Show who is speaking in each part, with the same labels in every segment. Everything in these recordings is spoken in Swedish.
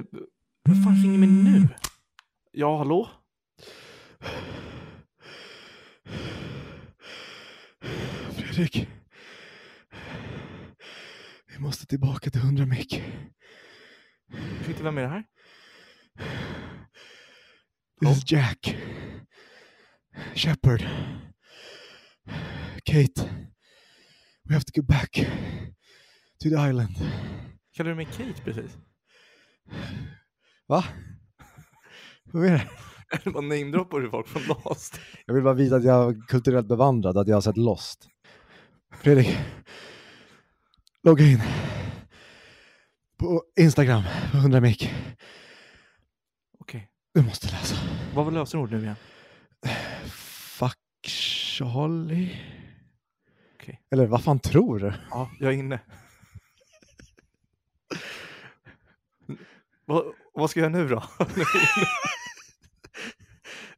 Speaker 1: inte. Vem fan ringer mig nu? Ja, hallå?
Speaker 2: Fredrik. Vi måste tillbaka till 100 mick.
Speaker 1: Ursäkta, vem är det här?
Speaker 2: This is Jack. Shepard. Kate. We have to go back to the island.
Speaker 1: Kallar du mig Kate precis?
Speaker 2: Va? Vad är det?
Speaker 1: Bara namedroppar du folk från Lost?
Speaker 2: Jag vill bara visa att jag är kulturellt bevandrad, att jag har sett Lost. Fredrik. Logga in. På Instagram, 100 mick.
Speaker 1: Okej.
Speaker 2: Du måste läsa.
Speaker 1: Vad var lösenord nu igen?
Speaker 2: Fuck Charlie.
Speaker 1: Okej.
Speaker 2: Eller vad fan tror du?
Speaker 1: Ja, jag är inne. Vad, vad ska jag göra nu då?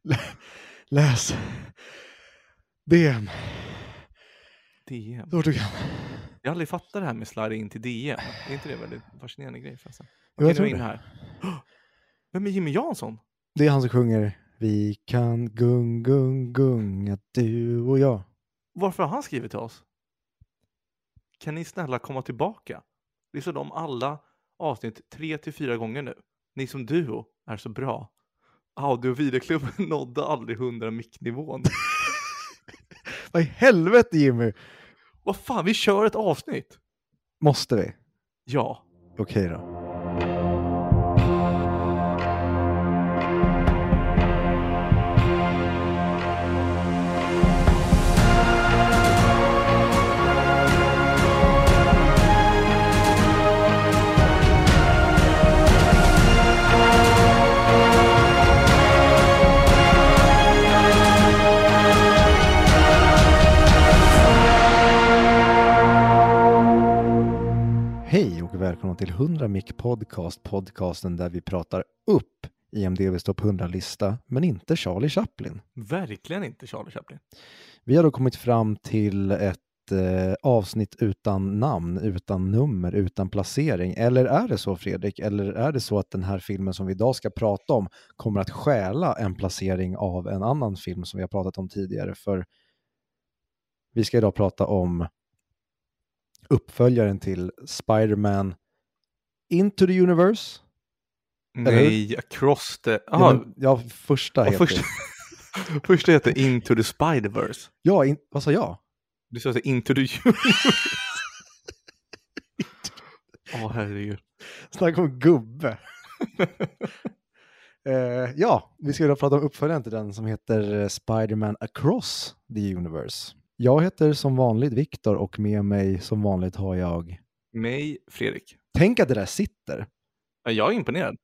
Speaker 2: Läs. DM.
Speaker 1: DM.
Speaker 2: Så fort du kan.
Speaker 1: Jag har aldrig fattat det här med slide in till DM. Är inte det en väldigt fascinerande grej förresten?
Speaker 2: Jag
Speaker 1: Okej, nu
Speaker 2: tror
Speaker 1: är jag inne
Speaker 2: det.
Speaker 1: här. Vem är Jimmy Jansson?
Speaker 2: Det är han som sjunger Vi kan gung gung gunga du och jag.
Speaker 1: Varför har han skrivit till oss? Kan ni snälla komma tillbaka? Lyssna om alla avsnitt tre till fyra gånger nu. Ni som duo är så bra. Audio och videoklubben nådde aldrig 100 micknivån.
Speaker 2: Vad i helvete Jimmy?
Speaker 1: Vad fan, vi kör ett avsnitt!
Speaker 2: Måste vi?
Speaker 1: Ja.
Speaker 2: Okej då. Välkomna till 100 mick podcast, podcasten där vi pratar upp IMDBs topp 100-lista, men inte Charlie Chaplin.
Speaker 1: Verkligen inte Charlie Chaplin.
Speaker 2: Vi har då kommit fram till ett eh, avsnitt utan namn, utan nummer, utan placering. Eller är det så Fredrik? Eller är det så att den här filmen som vi idag ska prata om kommer att stjäla en placering av en annan film som vi har pratat om tidigare? För vi ska idag prata om uppföljaren till Spider-Man Into the Universe.
Speaker 1: Nej, Across the...
Speaker 2: Ja,
Speaker 1: Aha,
Speaker 2: men, ja första heter...
Speaker 1: första, första heter Into the Spider-Verse.
Speaker 2: Ja, in... vad sa jag?
Speaker 1: Du sa Into the Universe. Åh, herregud.
Speaker 2: Snacka om gubbe. Eh, ja, vi ska idag prata om uppföljaren till den som heter eh, Spider-Man Across the Universe. Jag heter som vanligt Viktor och med mig som vanligt har jag...
Speaker 1: Mig, Fredrik.
Speaker 2: Tänk att det där sitter,
Speaker 1: Ja, Jag är imponerad.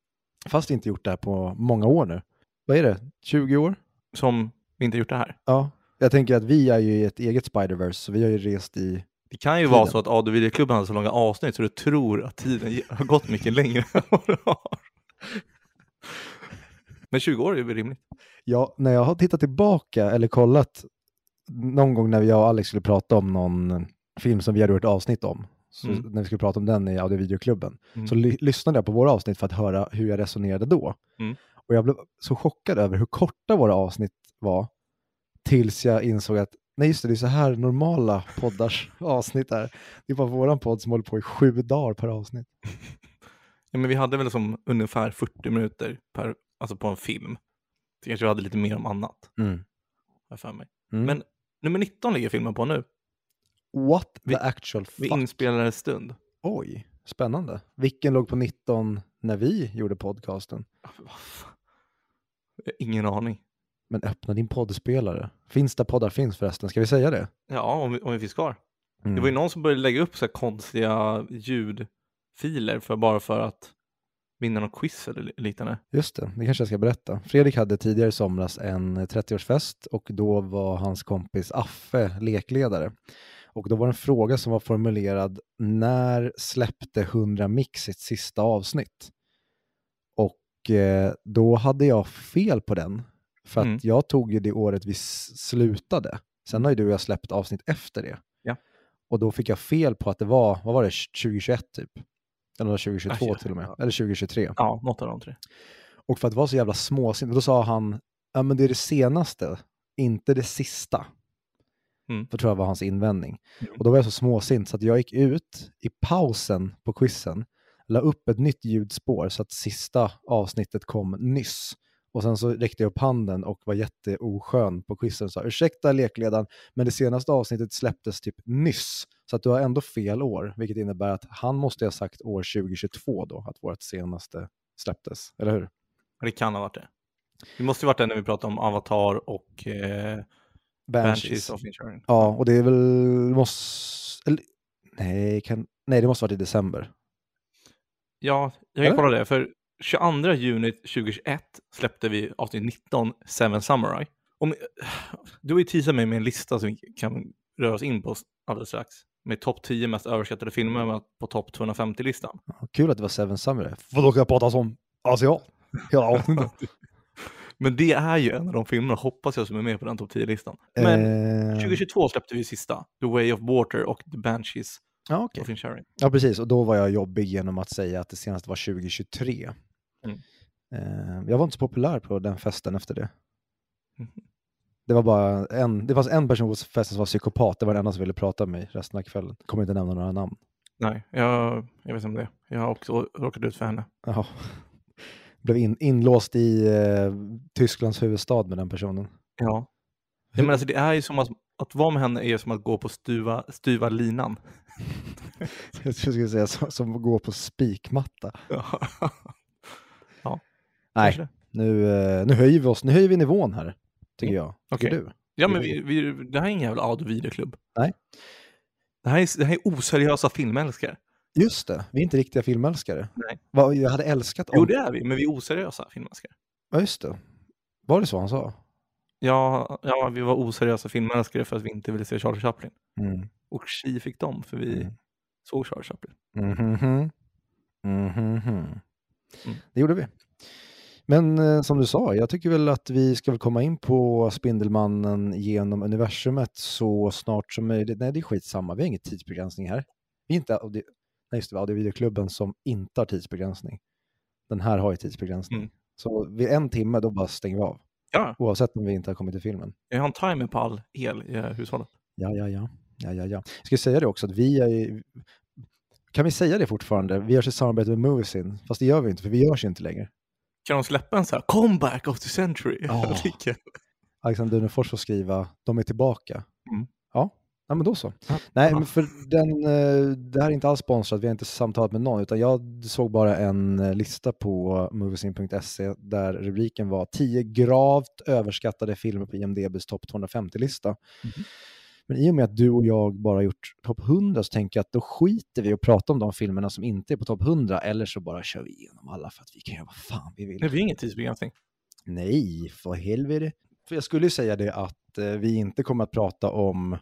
Speaker 2: fast inte gjort det här på många år nu. Vad är det? 20 år?
Speaker 1: Som vi inte gjort det här.
Speaker 2: Ja. Jag tänker att vi är ju i ett eget Spider-Verse, så vi har ju rest i...
Speaker 1: Det kan ju
Speaker 2: Tiden.
Speaker 1: vara så att AD Videoklubben hade så långa avsnitt så du tror att tiden har gått mycket längre än vad det har. Men 20 år är väl rimligt?
Speaker 2: Ja, när jag har tittat tillbaka eller kollat någon gång när jag och Alex skulle prata om någon film som vi hade gjort avsnitt om, så
Speaker 1: Mm.
Speaker 2: när vi skulle prata om den i audio videoklubben,
Speaker 1: Mm.
Speaker 2: så ly- lyssnade jag på våra avsnitt för att höra hur jag resonerade då.
Speaker 1: Mm.
Speaker 2: Och jag blev så chockad över hur korta våra avsnitt var, tills jag insåg att nej just det, det är så här normala poddars avsnitt är. Det är bara våran podd som håller på i sju dagar per avsnitt.
Speaker 1: Ja, men vi hade väl som ungefär 40 minuter per, alltså på en film. Så kanske vi hade lite mer om annat, jag för mig.
Speaker 2: Mm.
Speaker 1: Men nummer 19 ligger filmen på nu.
Speaker 2: What the
Speaker 1: vi-
Speaker 2: actual
Speaker 1: Vi
Speaker 2: fuck?
Speaker 1: inspelar en stund.
Speaker 2: Oj, spännande. Vilken låg på 19 när vi gjorde podcasten?
Speaker 1: Ingen aning.
Speaker 2: Men öppna din poddspelare. Finns där poddar finns förresten, ska vi säga det?
Speaker 1: Ja, om vi, om vi finns kvar.
Speaker 2: Mm.
Speaker 1: Det var ju någon som började lägga upp så här konstiga ljudfiler för, bara för att vinna någon quiz eller li- liknande.
Speaker 2: Just det, det kanske jag ska berätta. Fredrik hade tidigare i somras en 30-årsfest och då var hans kompis Affe lekledare. Och då var det en fråga som var formulerad, när släppte 100 Mix sitt sista avsnitt? Och eh, då hade jag fel på den, för att
Speaker 1: Mm.
Speaker 2: jag tog ju det året vi slutade. Sen har ju du och jag släppt avsnitt efter det.
Speaker 1: Ja.
Speaker 2: Och då fick jag fel på att det var, vad var det, 2021 typ? Eller 2022
Speaker 1: Ja,
Speaker 2: till och med. Eller 2023.
Speaker 1: Ja, något av de tre.
Speaker 2: Och för att vara så jävla småsint, då sa han, ja men det är det senaste, inte det sista.
Speaker 1: Mm.
Speaker 2: Det tror jag var hans invändning.
Speaker 1: Mm.
Speaker 2: Och då var jag så småsint så att jag gick ut i pausen på quizen, la upp ett nytt ljudspår så att sista avsnittet kom nyss. Och sen så räckte jag upp handen och var jätteoskön på quizen och sa ursäkta lekledaren, men det senaste avsnittet släpptes typ nyss. Så att du har ändå fel år, vilket innebär att han måste ha sagt år 2022 då, att vårt senaste släpptes, eller hur?
Speaker 1: Det kan ha varit det. Det måste ju varit det när vi pratade om Avatar och eh,
Speaker 2: Banshees.
Speaker 1: Banshees of Inisherin.
Speaker 2: Ja, och det är väl, måste, eller, nej, kan, nej, det måste varit i december.
Speaker 1: Ja, jag
Speaker 2: Eller?
Speaker 1: kan kolla det. För 22 juni 2021 släppte vi avsnitt 19, Seven Samurai. Om, du har ju teasat mig med en lista som vi kan röra oss in på alldeles strax. Med topp 10 mest överskattade filmer på topp 250-listan.
Speaker 2: Ja, kul att det var Seven Samurai. För då ska jag prata som asiat. Hela avsnittet.
Speaker 1: Men det är ju en av de filmerna, hoppas jag, som är med på den topp 10-listan. Men
Speaker 2: Eh,
Speaker 1: 2022 släppte vi sista, The Way of Water och The Banshees
Speaker 2: ja,
Speaker 1: Inisherin.
Speaker 2: ja, precis. Och då var jag jobbig genom att säga att det senaste var 2023.
Speaker 1: Mm.
Speaker 2: Eh, jag var inte så populär på den festen efter det.
Speaker 1: Mhm.
Speaker 2: Det var bara en, det fanns en person på festen som var psykopat, det var den enda som ville prata med mig resten av kvällen. Kommer inte nämna några namn.
Speaker 1: Nej, jag, jag vet om det. Jag har också råkat ut för henne.
Speaker 2: Jaha. Blev in, inlåst i eh, Tysklands huvudstad med den personen.
Speaker 1: Ja. ja men alltså, det är ju som att, att vara med henne är som att gå på stuva, stuva linan.
Speaker 2: Jag skulle säga som, som går på spikmatta.
Speaker 1: Ja.
Speaker 2: Nej, nu, eh, nu höjer vi oss, nu höjer vi nivån här, tycker jag. Tycker
Speaker 1: Okej.
Speaker 2: du?
Speaker 1: Ja, men vi, vi, det här är ingen jävla audio videoklubb.
Speaker 2: Nej.
Speaker 1: Det här, är, det här är oseriösa filmälskare.
Speaker 2: Just det, vi är inte riktiga filmälskare.
Speaker 1: Nej.
Speaker 2: Jag hade älskat om...
Speaker 1: Jo, det är vi, men vi är oseriösa filmälskare.
Speaker 2: Ja, just det. Var det så han sa?
Speaker 1: Ja, ja, vi var oseriösa filmälskare för att vi inte ville se Charlie Chaplin.
Speaker 2: Mm.
Speaker 1: Och tji fick dem, för vi
Speaker 2: Mm.
Speaker 1: såg Charlie Chaplin.
Speaker 2: Mhm. Mhm.
Speaker 1: Mm.
Speaker 2: Det gjorde vi. Men eh, som du sa, jag tycker väl att vi ska väl komma in på Spindelmannen genom universumet så snart som möjligt. Nej, det är skitsamma. Vi har ingen tidsbegränsning här. Vi är inte. Nej, just det, audiovideoklubben som inte har tidsbegränsning. Den här har ju tidsbegränsning.
Speaker 1: Mm.
Speaker 2: Så vid en timme, då bara stänger vi av.
Speaker 1: Ja,
Speaker 2: Oavsett om vi inte har kommit till filmen.
Speaker 1: jag har en timer på all el i hushållet.
Speaker 2: Ja, ja, ja. ja, ja, ja. Jag ska säga det också, att vi är Kan vi säga det fortfarande? Vi görs i samarbete med Moviesin. Fast det gör vi inte, för vi görs ju inte längre.
Speaker 1: Kan de släppa en så här comeback of the century?
Speaker 2: Ja.
Speaker 1: Vilken-
Speaker 2: Alexander Dunefors får skriva “De är tillbaka”.
Speaker 1: Mm.
Speaker 2: Ja, men då så.
Speaker 1: Ja.
Speaker 2: Nej, men för den, eh, det här är inte alls sponsrat, vi har inte samtalat med någon, utan jag såg bara en eh, lista på moviesin.se där rubriken var 10 gravt överskattade filmer på IMDBs topp 250-lista.
Speaker 1: Mhm.
Speaker 2: Men i och med att du och jag bara gjort topp 100 så tänker jag att då skiter vi och pratar om de filmerna som inte är på topp 100, eller så bara kör vi igenom alla för att vi kan göra vad fan vi vill.
Speaker 1: Vi har ingen tidsbegränsning.
Speaker 2: Nej, för helvete. För jag skulle ju säga det att eh, vi inte kommer att prata om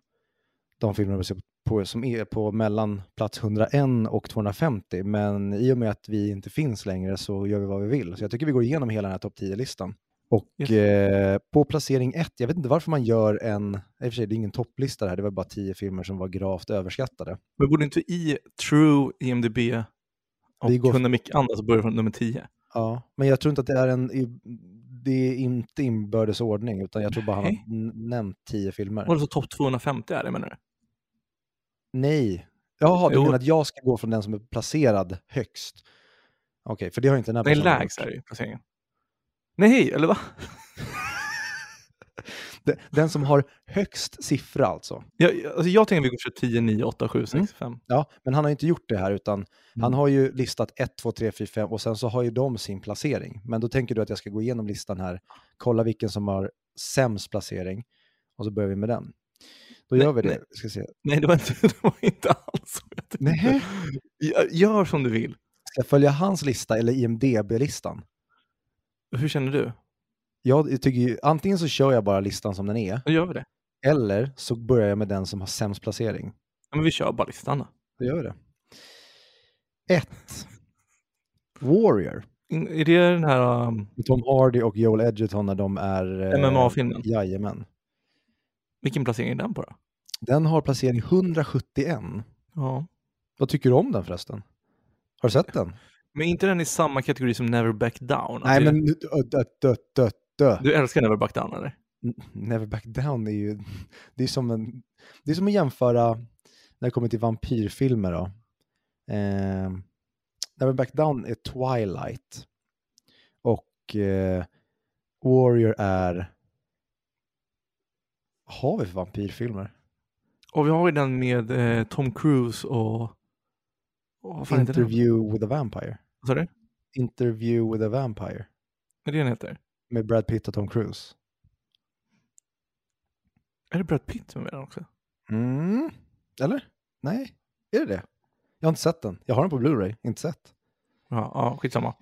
Speaker 2: de filmer vi ser på, som är på mellan plats 101 och 250, men i och med att vi inte finns längre så gör vi vad vi vill. Så jag tycker vi går igenom hela den här topp 10-listan. Och eh, på placering ett, jag vet inte varför man gör en, i och för sig det är ingen topplista det här, det var bara 10 filmer som var gravt överskattade.
Speaker 1: Men borde inte i True IMDB och
Speaker 2: Vi går-
Speaker 1: kunna mycket annat så börjar från nummer 10?
Speaker 2: Ja, men jag tror inte att det är en, det är inte inbördes ordning, utan jag tror bara han har
Speaker 1: Nej.
Speaker 2: nämnt 10 filmer.
Speaker 1: Och så topp 250 är det menar du?
Speaker 2: Nej. Jaha, du
Speaker 1: Jo.
Speaker 2: menar att jag ska gå från den som är placerad högst? Okej, för det har inte den här
Speaker 1: Nej,
Speaker 2: personen
Speaker 1: lägst
Speaker 2: gjort.
Speaker 1: är det ju placeringen. Nej, eller va?
Speaker 2: Den- som har högst siffra alltså.
Speaker 1: Jag, alltså jag tänker att vi går för 10, 9, 8, 7, 6, 5.
Speaker 2: Ja, men han har inte gjort det här utan han
Speaker 1: Mm.
Speaker 2: har ju listat 1, 2, 3, 4, 5 och sen så har ju de sin placering. Men då tänker du att jag ska gå igenom listan här, kolla vilken som har sämst placering och så börjar vi med den. Då
Speaker 1: Nej,
Speaker 2: gör vi det.
Speaker 1: nej.
Speaker 2: Ska se.
Speaker 1: Nej, det var inte, det var inte alls så. jag tänkte.
Speaker 2: Nej.
Speaker 1: Gör- som du vill.
Speaker 2: Ska jag följa hans lista eller IMDB-listan?
Speaker 1: Hur känner du?
Speaker 2: Jag tycker ju, antingen så kör jag bara listan som den är,
Speaker 1: Då gör vi det.
Speaker 2: eller så börjar jag med den som har sämst placering.
Speaker 1: Ja, men vi kör bara listan då.
Speaker 2: Då gör vi det. 1. Warrior.
Speaker 1: Är det den här um,
Speaker 2: Tom Hardy och Joel Edgerton när de är... eh,
Speaker 1: MMA-filmen?
Speaker 2: Jajamän.
Speaker 1: Vilken placering är den på då?
Speaker 2: Den har placering 171.
Speaker 1: Ja.
Speaker 2: Vad tycker du om den förresten? Har du sett den?
Speaker 1: Men inte den i samma kategori som Never Back Down?
Speaker 2: Nej,
Speaker 1: Att
Speaker 2: men
Speaker 1: du,
Speaker 2: dö, dö, dö, dö,
Speaker 1: du älskar Never Back Down eller?
Speaker 2: Never Back Down är ju, det är som, en, det är som att jämföra, när det kommer till vampyrfilmer då. Eh, Never Back Down är Twilight. Och eh, Warrior är, har vi för vampyrfilmer?
Speaker 1: Och vi har ju den med eh, Tom Cruise och... och?
Speaker 2: Interview with a Vampire.
Speaker 1: Vad sa du?
Speaker 2: Interview with a Vampire.
Speaker 1: Är det den heter?
Speaker 2: Med Brad Pitt och Tom Cruise.
Speaker 1: Är det Brad Pitt som är med den också?
Speaker 2: Mm. Eller? Nej, är det det? Jag har inte sett den. Jag har den på Blu-ray, inte sett.
Speaker 1: Ja, ja skitsamma.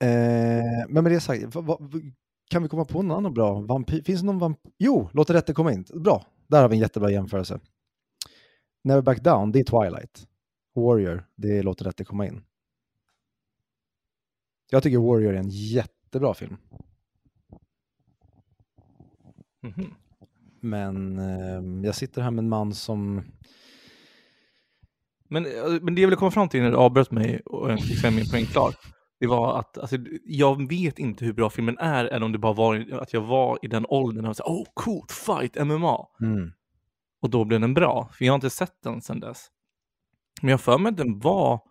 Speaker 2: Eh, men med det sagt, vad, vad, kan vi komma på någon annan bra vampyr? Finns det någon vampyr? Jo, låt rätten komma in. Bra, där har vi en jättebra jämförelse. Never Back Down, det är Twilight. Warrior, det är Låt rätten komma in. Jag tycker Warrior är en jättebra film.
Speaker 1: Mhm.
Speaker 2: Men eh, jag sitter här med en man som...
Speaker 1: Men, eh, men det jag ville komma fram till när du avbröt mig och fick min poäng klar, det var att alltså, jag vet inte hur bra filmen är, eller om det bara var att jag var i den åldern och sa oh, coolt, fight, MMA.
Speaker 2: Mm.
Speaker 1: Och då blev den bra, för jag har inte sett den sedan dess. Men jag för mig att den var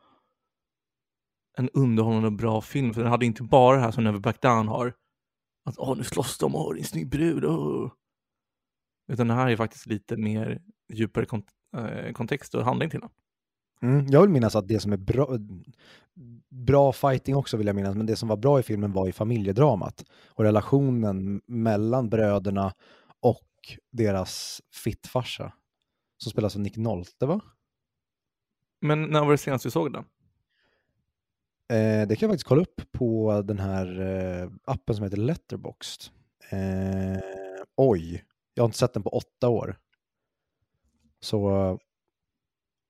Speaker 1: en underhållande och bra film, för den hade inte bara det här som Never Back Down har. Att åh, nu slåss de, åh, det är en snygg brud, åh. Utan det här är faktiskt lite mer djupare kont eh, kontext och handling till den.
Speaker 2: Mm, jag vill minnas att det som är bra, bra fighting också vill jag minnas, men det som var bra i filmen var i familjedramat och relationen mellan bröderna och deras fittfarsa som spelas av Nick Nolte va?
Speaker 1: Men när var det senast du såg den?
Speaker 2: Eh, det kan jag faktiskt kolla upp på den här eh, appen som heter Letterboxd. Eh, oj, jag har inte sett den på åtta år. Så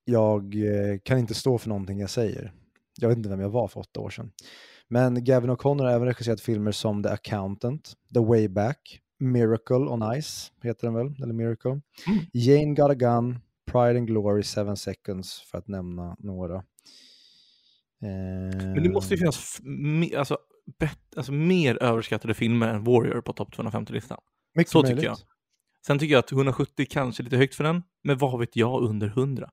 Speaker 2: jag eh, kan inte stå för någonting jag säger. Jag vet inte vem jag var för åtta år sedan. Men Gavin O'Connor har även regisserat filmer som The Accountant, The Way Back, Miracle on Ice, heter den väl, eller Miracle.
Speaker 1: Mm.
Speaker 2: Jane Got a Gun, Pride and Glory, Seven Seconds, för att nämna några. Eh,
Speaker 1: Men det måste ju finnas alltså, bet, alltså, mer överskattade filmer än Warrior på topp 250-listan.
Speaker 2: mycket
Speaker 1: så tycker
Speaker 2: möjligt.
Speaker 1: jag. Sen tycker jag att 170 kanske är lite högt för den, men vad vet jag under 100?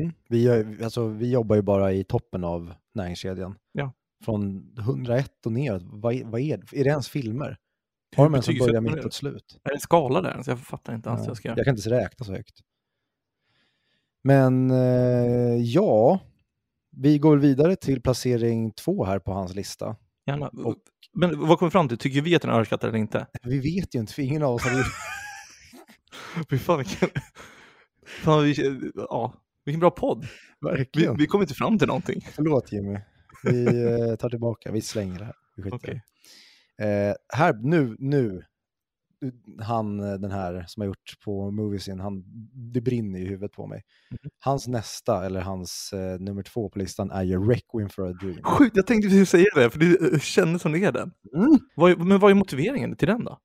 Speaker 2: Mm. Vi, gör, alltså, vi jobbar ju bara i toppen av näringskedjan.
Speaker 1: Ja.
Speaker 2: Från 101 och neråt, vad, är- vad är det? Är det ens filmer? Har de ens början,
Speaker 1: man
Speaker 2: mitt och slut?
Speaker 1: Är det en skala där? Så jag fattar inte alls
Speaker 2: Ja.
Speaker 1: jag ska.
Speaker 2: Jag kan inte räkna så högt. Men eh, ja, vi går vidare till placering två här på hans lista.
Speaker 1: Gärna.
Speaker 2: Och-
Speaker 1: Men vad kommer vi fram till? Tycker vi att den är överskattad eller inte?
Speaker 2: Vi vet ju inte, för ingen av oss har
Speaker 1: Fy fan vilken... Fan, vi... Ja, vilken bra podd. Vi,
Speaker 2: verkligen.
Speaker 1: vi kommer inte fram till någonting.
Speaker 2: Förlåt Jimmy. Vi eh, tar tillbaka, vi slänger det här. Vi skiter i
Speaker 1: Okej.
Speaker 2: det. Eh, här, nu, nu, han eh, den här som har gjort på Moviesin, han, det brinner i huvudet på mig.
Speaker 1: Mhm.
Speaker 2: Hans nästa, eller hans eh, nummer två på listan är ju Requiem for a Dream.
Speaker 1: Sjukt, jag tänkte precis säga det, för det eh, kändes som det är den.
Speaker 2: Mm.
Speaker 1: Vad är, men vad är motiveringen till den då?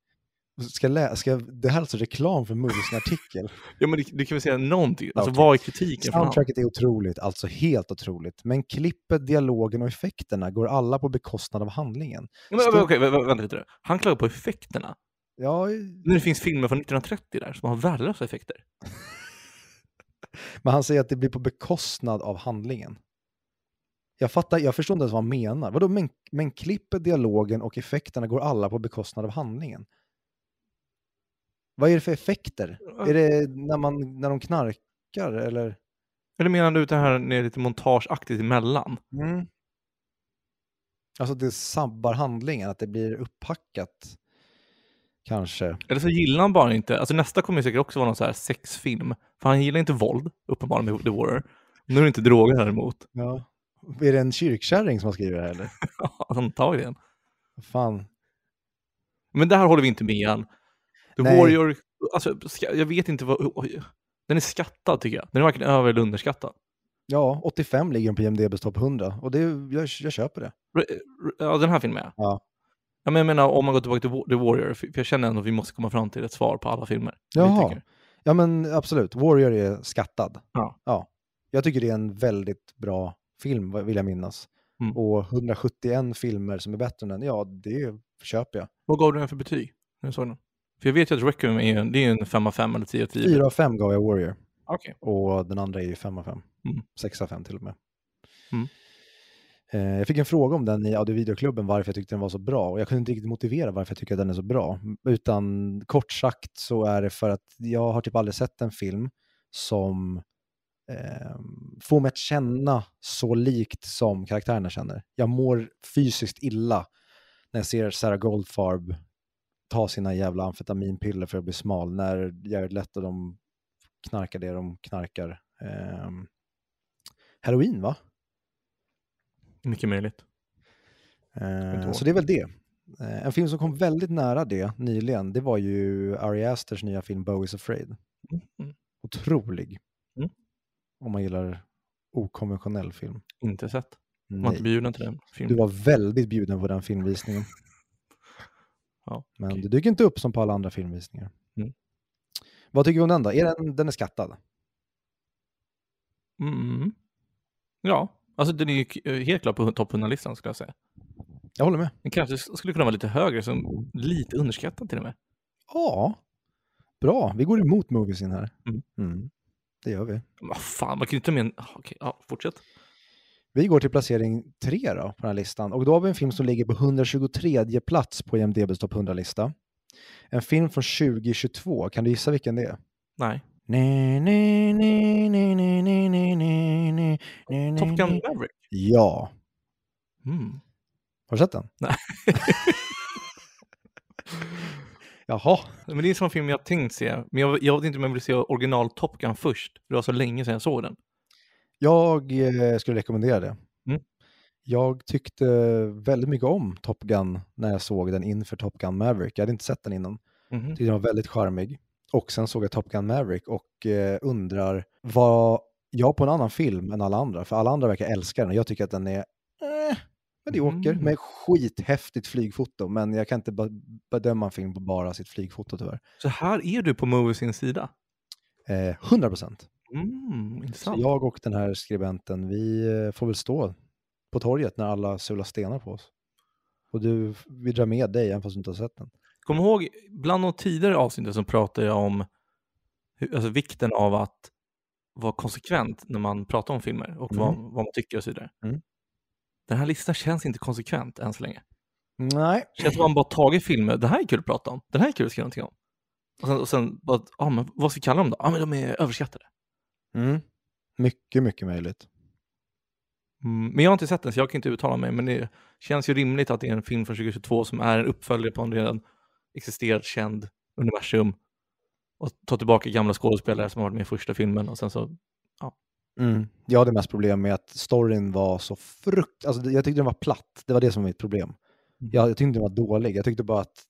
Speaker 2: Ska lä- ska, det här är alltså reklam för Moviesin artikel.
Speaker 1: Ja, men du, du kan väl säga någonting? Alltså,
Speaker 2: Okej.
Speaker 1: vad är kritiken?
Speaker 2: Soundtracket är otroligt, alltså helt otroligt. Men klippet, dialogen och effekterna går alla på bekostnad av handlingen.
Speaker 1: Men,
Speaker 2: Stor-
Speaker 1: Okej, vä- vä- vänta lite. Han klagar på effekterna.
Speaker 2: Ja,
Speaker 1: När det finns filmer från 1930 där som har värdelösa effekter.
Speaker 2: men han säger att det blir på bekostnad av handlingen. Jag fattar, jag förstår inte ens vad han menar. Vadå, men, men klippet, dialogen och effekterna går alla på bekostnad av handlingen? Vad är det för effekter? Är det när, man, när de knarkar eller?
Speaker 1: Eller menar du det här när det är lite montageaktigt emellan?
Speaker 2: Mm. Alltså det sabbar handlingen, att det blir upphackat. Kanske.
Speaker 1: Eller så gillar han bara inte, alltså nästa kommer säkert också vara någon så här sexfilm. För han gillar inte våld, uppenbarligen med The Warrior. Nu är det inte droger däremot.
Speaker 2: Ja. Är det en kyrkkärring som har skrivit det här eller?
Speaker 1: Antagligen.
Speaker 2: Fan.
Speaker 1: Men där håller vi inte med han. The
Speaker 2: Nej.
Speaker 1: Warrior, alltså jag vet inte vad, oj. Den är skattad tycker jag. Den är varken över eller underskattad.
Speaker 2: Ja, 85 ligger den på IMDB's topp 100 och det, jag, jag köper det.
Speaker 1: Ja, den här filmen ja.
Speaker 2: Ja.
Speaker 1: men jag menar om man går tillbaka till The Warrior, för jag känner ändå att vi måste komma fram till ett svar på alla filmer.
Speaker 2: Jaha. Ja men absolut, Warrior är skattad.
Speaker 1: Ja.
Speaker 2: ja. Jag tycker det är en väldigt bra film vill jag minnas.
Speaker 1: Mm.
Speaker 2: Och 171 filmer som är bättre än den, ja det köper jag.
Speaker 1: Vad gav du den för betyg när du såg den? För jag vet ju att Requiem är, en- det är en 5 av 5 eller 10 av 10.
Speaker 2: 4 av 5 gav jag Warrior
Speaker 1: Okej.
Speaker 2: och den andra är ju 5 av 5.
Speaker 1: Mm.
Speaker 2: 6 av 5 till och med.
Speaker 1: Mm.
Speaker 2: Eh, Jag fick en fråga om den i audiovideoklubben varför jag tyckte den var så bra och jag kunde inte riktigt motivera varför jag tycker att den är så bra. Utan kort sagt så är det för att jag har typ aldrig sett en film som eh, får mig att känna så likt som karaktärerna känner. Jag mår fysiskt illa när jag ser Sarah Goldfarb ta sina jävla amfetaminpiller för att bli smal, när Jared Leto de knarkar det de knarkar. Ehm, Halloween va?
Speaker 1: Mycket möjligt.
Speaker 2: Eh, så det är väl det. Eh, en film som kom väldigt nära det nyligen, det var ju Ari Asters nya film Bo is afraid.
Speaker 1: Mm.
Speaker 2: Otrolig.
Speaker 1: Mm.
Speaker 2: Om man gillar okonventionell film.
Speaker 1: Inte sett. Var
Speaker 2: Nej.
Speaker 1: inte bjuden till den
Speaker 2: Du
Speaker 1: filmen.
Speaker 2: var väldigt bjuden på den filmvisningen.
Speaker 1: Ja,
Speaker 2: Men
Speaker 1: okej.
Speaker 2: du dyker inte upp som på alla andra filmvisningar.
Speaker 1: Mm.
Speaker 2: Vad tycker du om den då? Är den, den är skattad?
Speaker 1: Mm. Ja, alltså den är ju eh, helt klart på topp 100-listan skulle jag säga.
Speaker 2: Jag håller med.
Speaker 1: Den kanske skulle kunna vara lite högre, som lite underskattad till och med.
Speaker 2: Ja, bra. Vi går emot moviesen här.
Speaker 1: Mm.
Speaker 2: Mm. Det gör vi.
Speaker 1: Vad fan, man kan ju inte med en... ah, Okej, ja, fortsätt.
Speaker 2: Vi går till placering tre då, på den här listan och då har vi en film som ligger på 123 plats på IMDBs topp 100-lista. En film från 2022, kan du gissa vilken det är?
Speaker 1: Nej. Top Gun Maverick?
Speaker 2: Ja.
Speaker 1: Mm.
Speaker 2: Har du sett den?
Speaker 1: Nej.
Speaker 2: Jaha.
Speaker 1: Men det är en sån film jag tänkt se, men jag, jag vet inte om jag vill se original Top Gun först, det var så länge sedan jag såg den.
Speaker 2: Jag eh, skulle rekommendera det.
Speaker 1: Mm.
Speaker 2: Jag tyckte väldigt mycket om Top Gun när jag såg den inför Top Gun Maverick. Jag hade inte sett den innan.
Speaker 1: Mhm.
Speaker 2: Tyckte den var väldigt charmig. Och sen såg jag Top Gun Maverick och eh, undrar vad jag på en annan film än alla andra, för alla andra verkar älska den och jag tycker att den är eh, medioker
Speaker 1: Mm.
Speaker 2: med skithäftigt flygfoto, men jag kan inte be- bedöma en film på bara sitt flygfoto tyvärr.
Speaker 1: Så här är du på Movies sida.
Speaker 2: Eh, 100 procent.
Speaker 1: Mm,
Speaker 2: Så jag och den här skribenten, vi eh, får väl stå på torget när alla sular stenar på oss. Och du, vi drar med dig även fast du inte har sett den.
Speaker 1: Kom ihåg, bland de tidigare avsnitten så pratade jag om hur, alltså vikten av att vara konsekvent när man pratar om filmer och vad,
Speaker 2: Mm.
Speaker 1: vad man tycker och så vidare.
Speaker 2: Mm.
Speaker 1: Den här listan känns inte konsekvent än så länge.
Speaker 2: Nej,
Speaker 1: Det känns som att man bara tagit filmer, det här är kul att prata om, den här är kul att skriva någonting om. Och sen, och sen bara, ah, men vad ska vi kalla dem då? Ja, ah, men de är överskattade.
Speaker 2: Mm. mycket, mycket möjligt.
Speaker 1: Mm, men jag har inte sett den så jag kan inte uttala mig, men det känns ju rimligt att det är en film från 2022 som är en uppföljare på en redan existerat känd universum och ta tillbaka gamla skådespelare som har varit med i första filmen och sen så,
Speaker 2: Mm. Jag hade mest problem med att storyn var så frukt... Alltså, jag tyckte den var platt. Det var det som var mitt problem.
Speaker 1: Mm.
Speaker 2: Jag, jag tyckte den var dålig. Jag tyckte bara att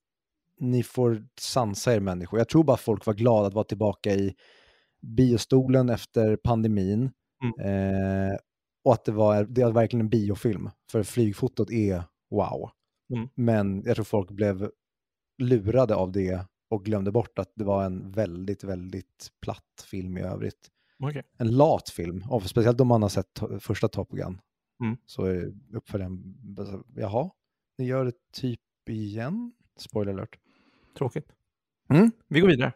Speaker 2: ni får sansa er människor. Jag tror bara folk var glada att vara tillbaka i biostolen efter pandemin. Eh, och att det var, det var verkligen en biofilm. För flygfotot är wow.
Speaker 1: Mm.
Speaker 2: Men jag tror folk blev lurade av det och glömde bort att det var en väldigt, väldigt platt film i övrigt
Speaker 1: okej.
Speaker 2: en lat film, och speciellt om man har sett to- första Top Gun.
Speaker 1: Mm.
Speaker 2: Så är uppföljaren, alltså, jaha, ni gör det typ igen? Spoiler alert.
Speaker 1: Tråkigt.
Speaker 2: Mm.
Speaker 1: Vi går vidare.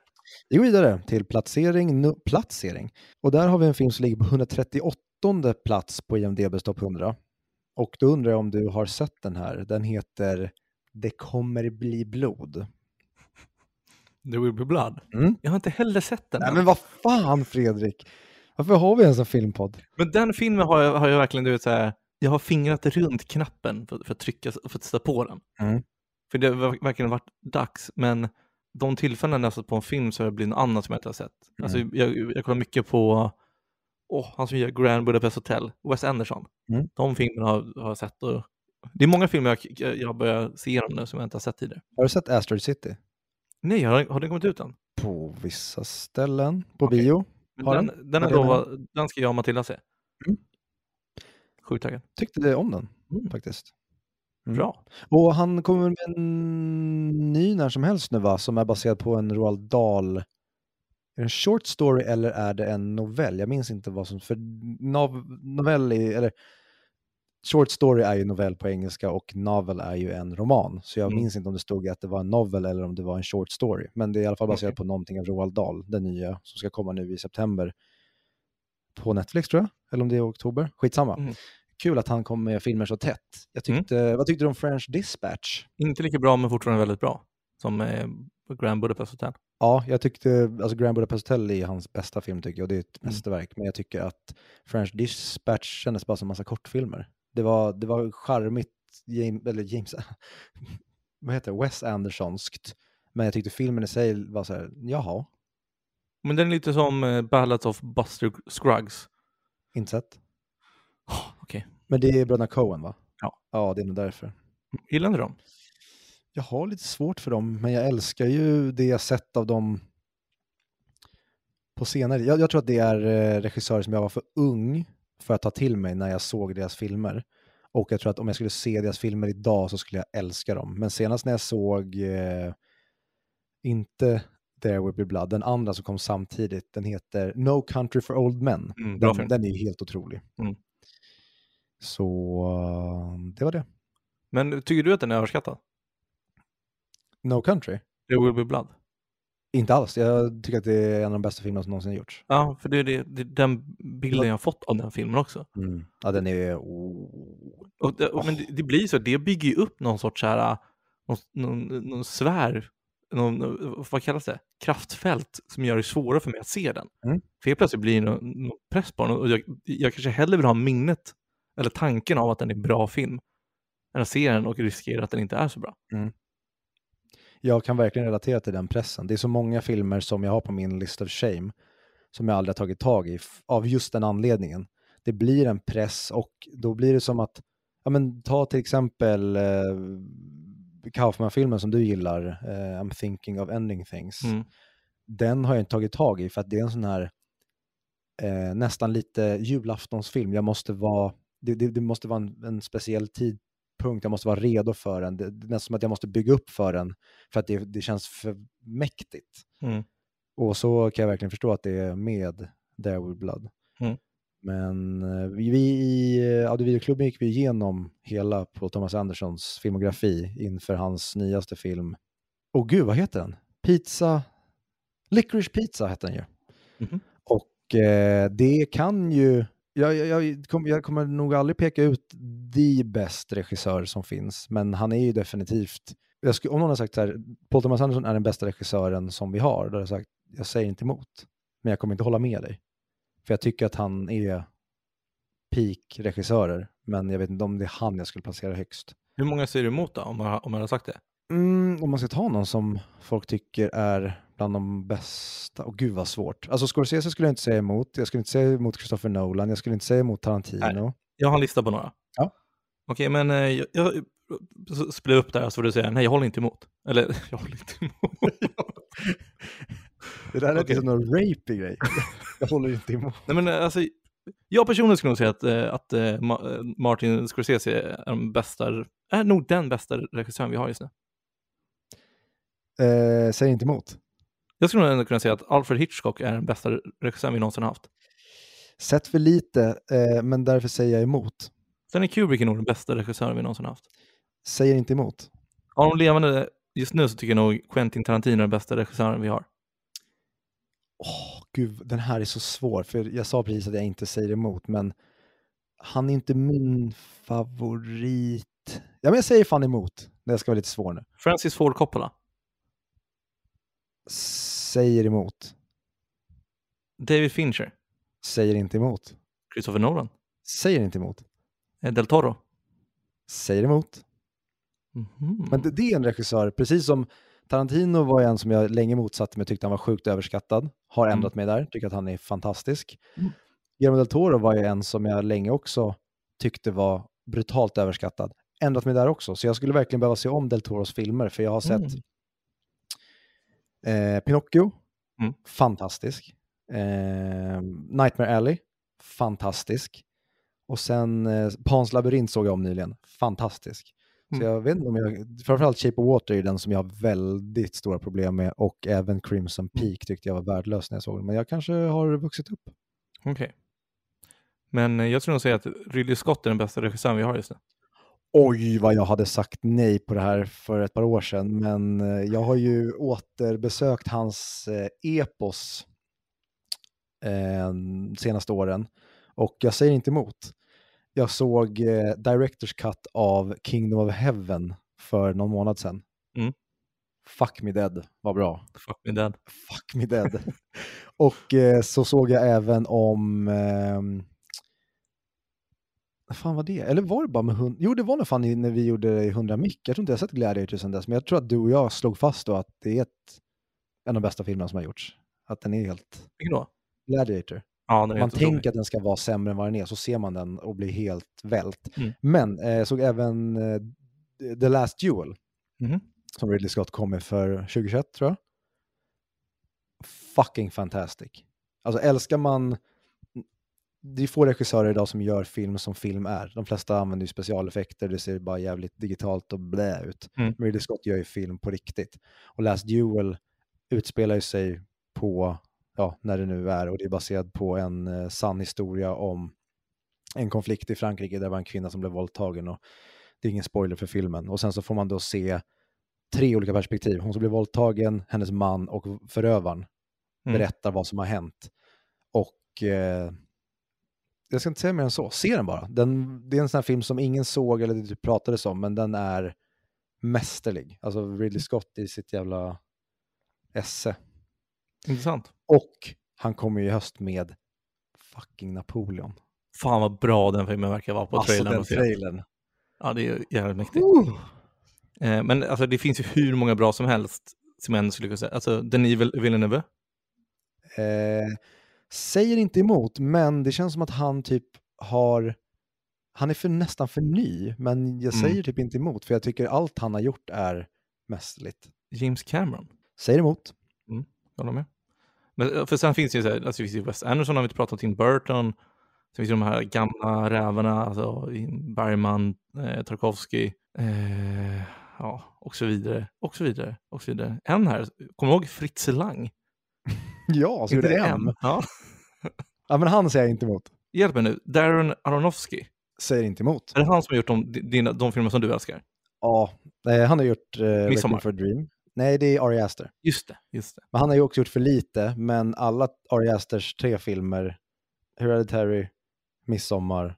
Speaker 2: Vi går vidare till placering, nu, placering. Och där har vi en film som ligger på 138 plats på IMDBs topp 100. Och då undrar jag om du har sett den här. Den heter Det kommer bli blod.
Speaker 1: The Will Be Blood.
Speaker 2: Mm.
Speaker 1: Jag har inte heller sett den.
Speaker 2: Nej men vad fan Fredrik! Varför har vi ens en filmpodd?
Speaker 1: Men den filmen har jag, har jag verkligen, du vet, så här, jag har fingrat runt knappen för, för att trycka, för att sätta på den.
Speaker 2: Mm.
Speaker 1: För det har verkligen varit dags, men de tillfällen jag sett på en film så har det blivit något annat som jag inte har sett. Alltså, jag, jag kollar mycket på åh, han som gör Grand Budapest Hotel, Wes Anderson.
Speaker 2: Mm.
Speaker 1: De filmerna har, har jag sett. Och, det är många filmer jag, jag börjar se igenom nu som jag inte har sett tidigare.
Speaker 2: Har du sett Asteroid City?
Speaker 1: Nej, har, har den kommit ut än?
Speaker 2: På vissa ställen. På
Speaker 1: Okej.
Speaker 2: bio. Har
Speaker 1: den,
Speaker 2: den?
Speaker 1: den, är lova, den ska jag och Matilda se.
Speaker 2: Mm.
Speaker 1: Sjukt taggad.
Speaker 2: Tyckte om den
Speaker 1: Mm.
Speaker 2: faktiskt. Mm.
Speaker 1: Bra.
Speaker 2: Och han kommer med en ny när som helst nu va? Som är baserad på en Roald Dahl. Är det en short story eller är det en novell? Jag minns inte vad som... För nov, novell är, eller short story är ju novell på engelska och novel är ju en roman. Så jag
Speaker 1: Mm.
Speaker 2: minns inte om det stod att det var en novel eller om det var en short story. Men det är i alla fall baserat
Speaker 1: Okej.
Speaker 2: på någonting av Roald Dahl, den nya, som ska komma nu i september på Netflix tror jag, eller om det är i oktober. Skitsamma.
Speaker 1: Mm.
Speaker 2: Kul att han kom med filmer så tätt. Jag tyckte, Vad tyckte du om French Dispatch?
Speaker 1: Inte lika bra men fortfarande väldigt bra. Som eh, Grand Budapest Hotel.
Speaker 2: Ja, jag tyckte, alltså Grand Budapest Hotel är hans bästa film tycker jag, och det är ett
Speaker 1: Mm.
Speaker 2: mästerverk. Men jag tycker att French Dispatch kändes bara som en massa kortfilmer. Det var, det var charmigt, James, eller James, vad heter det, Wes Andersonskt. Men jag tyckte filmen i sig var så här, jaha,
Speaker 1: Men den är lite som eh, Ballads of Buster Scruggs.
Speaker 2: inte sett.
Speaker 1: Oh, Okej.
Speaker 2: Men det är bröderna Coen va?
Speaker 1: Ja.
Speaker 2: Ja, det är nog därför.
Speaker 1: Gillar inte dem?
Speaker 2: Jag har lite svårt för dem, men jag älskar ju det jag sett av dem på senare. Jag, jag tror att det är eh, regissörer som jag var för ung för att ta till mig när jag såg deras filmer. Och jag tror att om jag skulle se deras filmer idag så skulle jag älska dem. Men senast när jag såg, eh, inte There Will Be Blood, den andra som kom samtidigt, den heter No Country for Old Men.
Speaker 1: Mm,
Speaker 2: den, den är helt otrolig.
Speaker 1: Mm.
Speaker 2: Så eh, det var det.
Speaker 1: Men tycker du att den är överskattad?
Speaker 2: No Country?
Speaker 1: There will be blood.
Speaker 2: Inte alls. Jag tycker att det är en av de bästa filmerna som någonsin gjorts.
Speaker 1: Ja, för det är, det, det är den bilden jag har fått av den filmen också.
Speaker 2: Ja, den är... Oh.
Speaker 1: Och, det- och, men det, det blir så, det bygger ju upp någon sorts så här, någon, någon, någon svär, någon, vad kallas det, kraftfält som gör det svårare för mig att se den.
Speaker 2: Mm.
Speaker 1: För helt plötsligt blir det någon, någon press på den och jag, jag kanske hellre vill ha minnet eller tanken av att den är en bra film än att se den och riskera att den inte är så bra.
Speaker 2: Jag kan verkligen relatera till den pressen. Det är så många filmer som jag har på min list of shame som jag aldrig har tagit tag i av just den anledningen. Det blir en press och då blir det som att, ja men ta till exempel eh, Kaufman-filmen som du gillar, eh, I'm thinking of ending things.
Speaker 1: Mm.
Speaker 2: Den har jag inte tagit tag i för att det är en sån här eh, nästan lite julaftonsfilm. Jag måste vara, det, det, det måste vara en, en speciell tidpunkt, jag måste vara redo för den. Det, det är nästan som att jag måste bygga upp för den för att det, känns för mäktigt.
Speaker 1: Mm.
Speaker 2: Och så kan jag verkligen förstå att det är med There Will Blood.
Speaker 1: Mm.
Speaker 2: Men eh, vi, i eh, Audiovideoklubben gick vi igenom hela Paul Thomas Andersons filmografi inför hans nyaste film. Åh gud, vad heter den? Pizza... Licorice Pizza hette den ju.
Speaker 1: Mhm.
Speaker 2: Och eh, det kan ju... Jag, jag, jag, kom, jag kommer nog aldrig peka ut the best regissör som finns, men han är ju definitivt... Jag skulle, om någon har sagt så här, Paul Thomas Anderson är den bästa regissören som vi har, då har jag sagt, jag säger inte emot. Men jag kommer inte hålla med dig. För jag tycker att han är peak-regissörer, men jag vet inte om det är han jag skulle placera högst.
Speaker 1: Hur många säger du emot då, om jag, om jag har sagt det?
Speaker 2: Mm, om man ska ta någon som folk tycker är bland de bästa, och gud vad svårt. Alltså Scorsese skulle jag inte säga emot, jag skulle inte säga emot Christopher Nolan, jag skulle inte säga emot Tarantino.
Speaker 1: Jag har en lista på några.
Speaker 2: Ja.
Speaker 1: Okej, men eh, jag, jag spelar upp där så får du säga nej, jag håller inte emot. Eller, jag håller inte emot.
Speaker 2: Det där är okay. någon rapey grej. jag håller inte emot.
Speaker 1: nej, men alltså, jag personligen skulle nog säga att, eh, att eh, eh, Martin Scorsese är, den bästa, är nog den bästa regissören vi har just nu.
Speaker 2: Eh, säg inte emot.
Speaker 1: Jag skulle nog ändå kunna säga att Alfred Hitchcock är den bästa regissören vi någonsin haft.
Speaker 2: Sett för lite, eh, men därför säger jag emot.
Speaker 1: Stanley Kubrick är nog den bästa regissören vi någonsin haft.
Speaker 2: Säger inte emot.
Speaker 1: Av de levande just nu så tycker jag nog Quentin Tarantino är den bästa regissören vi har.
Speaker 2: Åh, gud, den här är så svår, för jag sa precis att jag inte säger emot, men han är inte min favorit. Ja, men jag säger fan emot. Det ska vara lite svår nu.
Speaker 1: Francis Ford Coppola,
Speaker 2: Säger emot.
Speaker 1: David Fincher,
Speaker 2: Säger inte emot.
Speaker 1: Christopher Nolan,
Speaker 2: Säger inte emot.
Speaker 1: eh, Del Toro.
Speaker 2: Säger emot.
Speaker 1: Mhm.
Speaker 2: Men det, det är en regissör, precis som Tarantino var en som jag länge motsatte mig, tyckte han var sjukt överskattad. Har
Speaker 1: Mm.
Speaker 2: ändrat mig där, tycker att han är fantastisk.
Speaker 1: Mm.
Speaker 2: Guillermo del Toro var ju en som jag länge också tyckte var brutalt överskattad. Ändrat mig där också, så jag skulle verkligen behöva se om del Toros filmer, för jag har sett eh, Pinocchio,
Speaker 1: Mm.
Speaker 2: fantastisk. Eh, Nightmare Alley, fantastisk. Och sen eh, Pans labyrint såg jag om nyligen, fantastisk. Så
Speaker 1: Mm.
Speaker 2: jag vet inte om jag, framförallt Shape of Water är den som jag har väldigt stora problem med och även Crimson
Speaker 1: Mm.
Speaker 2: Peak tyckte jag var värdelös när jag såg den. Men jag kanske har vuxit upp.
Speaker 1: Okej. Men eh, jag tror nog säga att Ridley Scott är den bästa regissören vi har just nu.
Speaker 2: Oj, vad jag hade sagt nej på det här för ett par år sedan, men eh, jag har ju återbesökt hans eh, epos eh, senaste åren och jag säger inte emot. Jag såg eh, Directors Cut av Kingdom of Heaven för någon månad sedan.
Speaker 1: Mm.
Speaker 2: Fuck me dead, vad bra.
Speaker 1: Fuck me dead.
Speaker 2: Fuck me dead. och eh, så såg jag även om ehm, fan var det? Eller var det bara med hund? Jo, det var nog fan i- när vi gjorde 100 mick. Jag tror inte jag har sett Gladiator sedan dess, men jag tror att du och jag slog fast då att det är ett, en av de bästa filmerna som har gjorts. Att den är helt
Speaker 1: Vilken då?
Speaker 2: Gladiator.
Speaker 1: Ja, den är
Speaker 2: Man
Speaker 1: helt otrolig.
Speaker 2: tänker att den ska vara sämre än vad den är, så ser man den och blir helt vält.
Speaker 1: Mm.
Speaker 2: Men eh, jag såg även eh, The Last Duel,
Speaker 1: Mhm.
Speaker 2: som Ridley Scott kom med för 2021 tror jag. Fucking fantastic. Alltså älskar man... Det är få regissörer idag som gör film som film är. De flesta använder ju specialeffekter, det ser bara jävligt digitalt och blä ut.
Speaker 1: Mm.
Speaker 2: Men Ridley Scott gör ju film på riktigt. Och Last Duel utspelar ju sig på, ja, när det nu är, och det är baserat på en eh, sann historia om en konflikt i Frankrike där det var en kvinna som blev våldtagen. Och det är ingen spoiler för filmen. Och sen så får man då se tre olika perspektiv. Hon som blev våldtagen, hennes man och förövaren
Speaker 1: Mm.
Speaker 2: berättar vad som har hänt. Och eh, jag ska inte säga mer än så. Se den bara. Den, det är en sån här film som ingen såg eller typ pratades om, men den är mästerlig. Alltså Ridley Scott i sitt jävla esse.
Speaker 1: Intressant.
Speaker 2: Och han kommer ju i höst med fucking Napoleon.
Speaker 1: Fan vad bra den filmen verkar vara på
Speaker 2: alltså
Speaker 1: trailern.
Speaker 2: den
Speaker 1: och se.
Speaker 2: trailern.
Speaker 1: Ja, det är ju jävligt mäktigt.
Speaker 2: Uh!
Speaker 1: Eh, men alltså, det finns ju hur många bra som helst som jag ändå skulle kunna säga. Alltså, Denis Vill- Villeneuve.
Speaker 2: Eh, säger inte emot, men det känns som att han typ har... Han är för, nästan för ny, men jag
Speaker 1: Mm.
Speaker 2: säger typ inte emot, för jag tycker allt han har gjort är mästerligt.
Speaker 1: James Cameron.
Speaker 2: Säger emot.
Speaker 1: Jag håller med. Men, eh, för sen finns det ju så här, alltså, finns Wes Anderson har vi inte pratat om, Tim Burton. Sen finns det de här gamla rävarna, alltså Bergman, eh, Tarkovsky, eh, ja, och så vidare, och så vidare, och så vidare. En här, kommer du ihåg Fritz Lang?
Speaker 2: Ja, så gjorde
Speaker 1: det
Speaker 2: en.
Speaker 1: Ja.
Speaker 2: Ja, men han säger inte emot.
Speaker 1: Hjälp mig nu, Darren Aronofsky.
Speaker 2: Säger inte emot.
Speaker 1: Är det han som har gjort de, dina, de filmer som du älskar?
Speaker 2: Ja, eh, han har gjort eh,
Speaker 1: Midsommar.
Speaker 2: For a Dream. Nej, det är Ari Aster.
Speaker 1: Just det, just det.
Speaker 2: Men han har ju också gjort för lite, men alla Ari Asters tre filmer, Hereditary, Midsommar,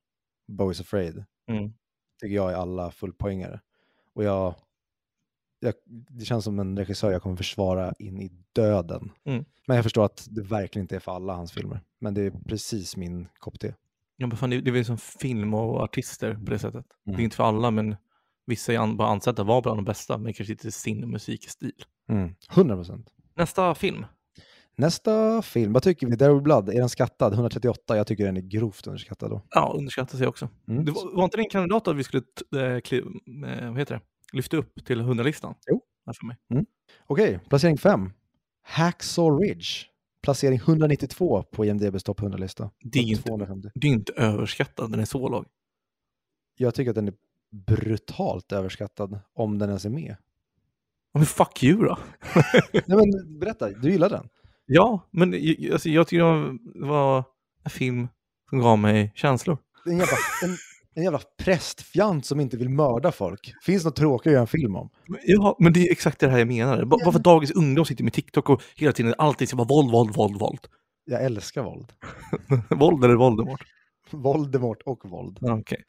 Speaker 2: Bo is Afraid,
Speaker 1: Mm.
Speaker 2: tycker jag är alla fullpoängare. Och jag, jag, det känns som en regissör jag kommer försvara in i döden.
Speaker 1: Mm.
Speaker 2: Men jag förstår att det verkligen inte är för alla hans filmer. Men det är precis min kopp te.
Speaker 1: Ja, men fan, det, det är väl som film och artister på det sättet. Det
Speaker 2: Mm.
Speaker 1: är inte för alla, men vissa är an, bara ansedda vara bland de bästa, men kanske inte sin musikstil.
Speaker 2: Mm. 100%.
Speaker 1: Nästa film.
Speaker 2: Nästa film, vad tycker vi? Will Blood, är den skattad? 138, jag tycker den är grovt underskattad då.
Speaker 1: Ja, underskattar sig också.
Speaker 2: Mm.
Speaker 1: Det var, var inte det en kandidat att vi skulle t- eh, kli, eh, vad heter det? Lyfta upp till 100-listan?
Speaker 2: Jo.
Speaker 1: Här för mig.
Speaker 2: Okej, placering 5. Hacksaw Ridge. Placering 192 på IMDBs topp 100-lista.
Speaker 1: Det är ju inte,
Speaker 2: 250.
Speaker 1: det är inte överskattad, den är så låg.
Speaker 2: Jag tycker att den är brutalt överskattad, om den ens är med.
Speaker 1: Men fuck you då.
Speaker 2: Nej men berätta, du gillar den?
Speaker 1: Ja, men alltså, jag tycker det var, en film som gav mig känslor.
Speaker 2: En jävla, en, en jävla prästfjant som inte vill mörda folk. Finns något tråkigare att göra en film om?
Speaker 1: Ja, men det är exakt det här jag menar. Varför dagens ungdom sitter med TikTok och hela tiden alltid ska vara våld, våld, våld, våld.
Speaker 2: Jag älskar våld.
Speaker 1: våld eller Voldemort?
Speaker 2: Voldemort och våld.
Speaker 1: Ja, Okej.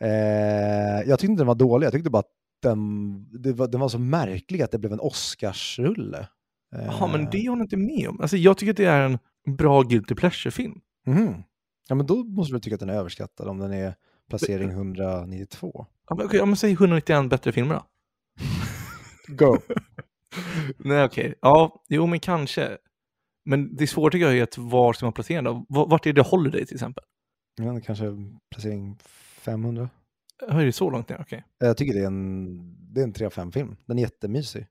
Speaker 2: Eh, jag tyckte inte den var dålig, jag tyckte bara att den, var, den var så märklig att det blev en Oscarsrulle. Eh,
Speaker 1: men det håller inte med om. Alltså, jag tycker att det är en bra guilty pleasure-film.
Speaker 2: mhm. Ja, men då måste du tycka att den är överskattad om den är placering 192.
Speaker 1: Ja, men, ja, men säg 191 bättre filmer då.
Speaker 2: Go!
Speaker 1: Nej, okej. Ja, jo, men kanske. Men det är svårt tycker jag är att var ska man placera då? Vart är det Holiday till exempel?
Speaker 2: Ja, kanske placering 500.
Speaker 1: Hör det så långt ner? Okej.
Speaker 2: Jag tycker det är en, det är en 3 av 5 film. Den är jättemysig.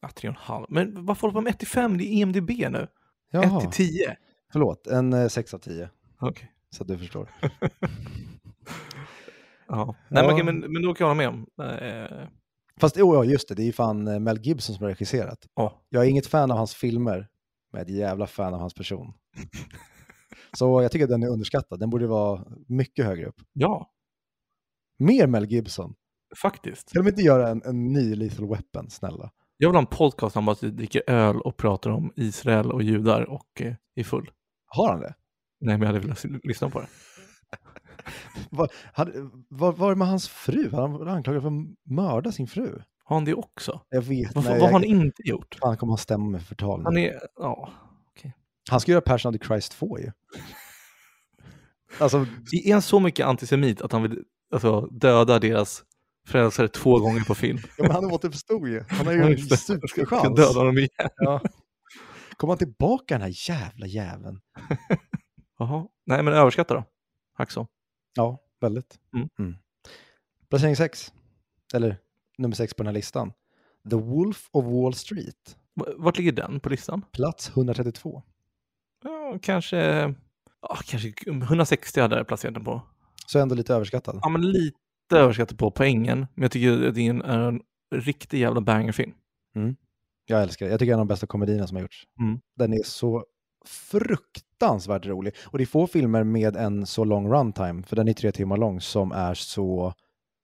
Speaker 1: Ja, 3,5. Men varför håller du på med 1 till 5? Det är EMDB nu. 1
Speaker 2: Jaha,
Speaker 1: till 10.
Speaker 2: förlåt. En eh, 6 av 10.
Speaker 1: Okej.
Speaker 2: Så att du förstår.
Speaker 1: Ja. Nej, men,
Speaker 2: Ja.
Speaker 1: men, men då kan jag hålla med om. Eh,
Speaker 2: Fast oh, ja, just det, det är ju fan eh, Mel Gibson som har regisserat.
Speaker 1: ja.
Speaker 2: Jag är inget fan av hans filmer, men ett jävla fan av hans person. Så jag tycker att den är underskattad. Den borde vara mycket högre upp.
Speaker 1: Ja,
Speaker 2: Mer Mel Gibson.
Speaker 1: faktiskt.
Speaker 2: Kan de inte göra en, en ny Lethal Weapon, snälla?
Speaker 1: Jag vill ha en podcast om att dricker öl och pratar om Israel och judar och eh, är full.
Speaker 2: Har han det?
Speaker 1: Nej, men jag hade velat lyssna på det.
Speaker 2: Vad hade- vad var det med hans fru? Han var anklagad för att mörda sin fru.
Speaker 1: Har han det också?
Speaker 2: Jag vet
Speaker 1: Vad,
Speaker 2: nej,
Speaker 1: vad har han inte gjort?
Speaker 2: Fan kommer han stämma med förtal.
Speaker 1: Han är, ja.
Speaker 2: Han ska göra Passion of the Christ 2 ju. Alltså,
Speaker 1: Är han så mycket antisemit att han vill alltså, döda deras frälsare två gånger på film?
Speaker 2: ja, men han återuppstod ju. Han har ju en
Speaker 1: just det. Ska
Speaker 2: superchans.
Speaker 1: döda honom igen.
Speaker 2: Ja. Kommer han tillbaka den här jävla jäveln?
Speaker 1: Jaha. Nej, men överskatta då. Hacksaw.
Speaker 2: Ja, väldigt.
Speaker 1: Mm.
Speaker 2: Placering 6. Eller nummer 6 på den här listan. The Wolf of Wall Street.
Speaker 1: V- Vart ligger den på listan?
Speaker 2: Plats 132.
Speaker 1: Ja, kanske, ja, kanske 160 hade jag placerat den på.
Speaker 2: Så ändå lite överskattad.
Speaker 1: Ja, men lite överskattat på poängen. Men jag tycker att det är en, en riktig jävla bangerfilm.
Speaker 2: Jag älskar det. Jag tycker det är en av de bästa komedierna som har gjorts.
Speaker 1: Mm.
Speaker 2: Den är så fruktansvärt rolig. Och det är få filmer med en så lång runtime, för den är tre timmar lång, som är så...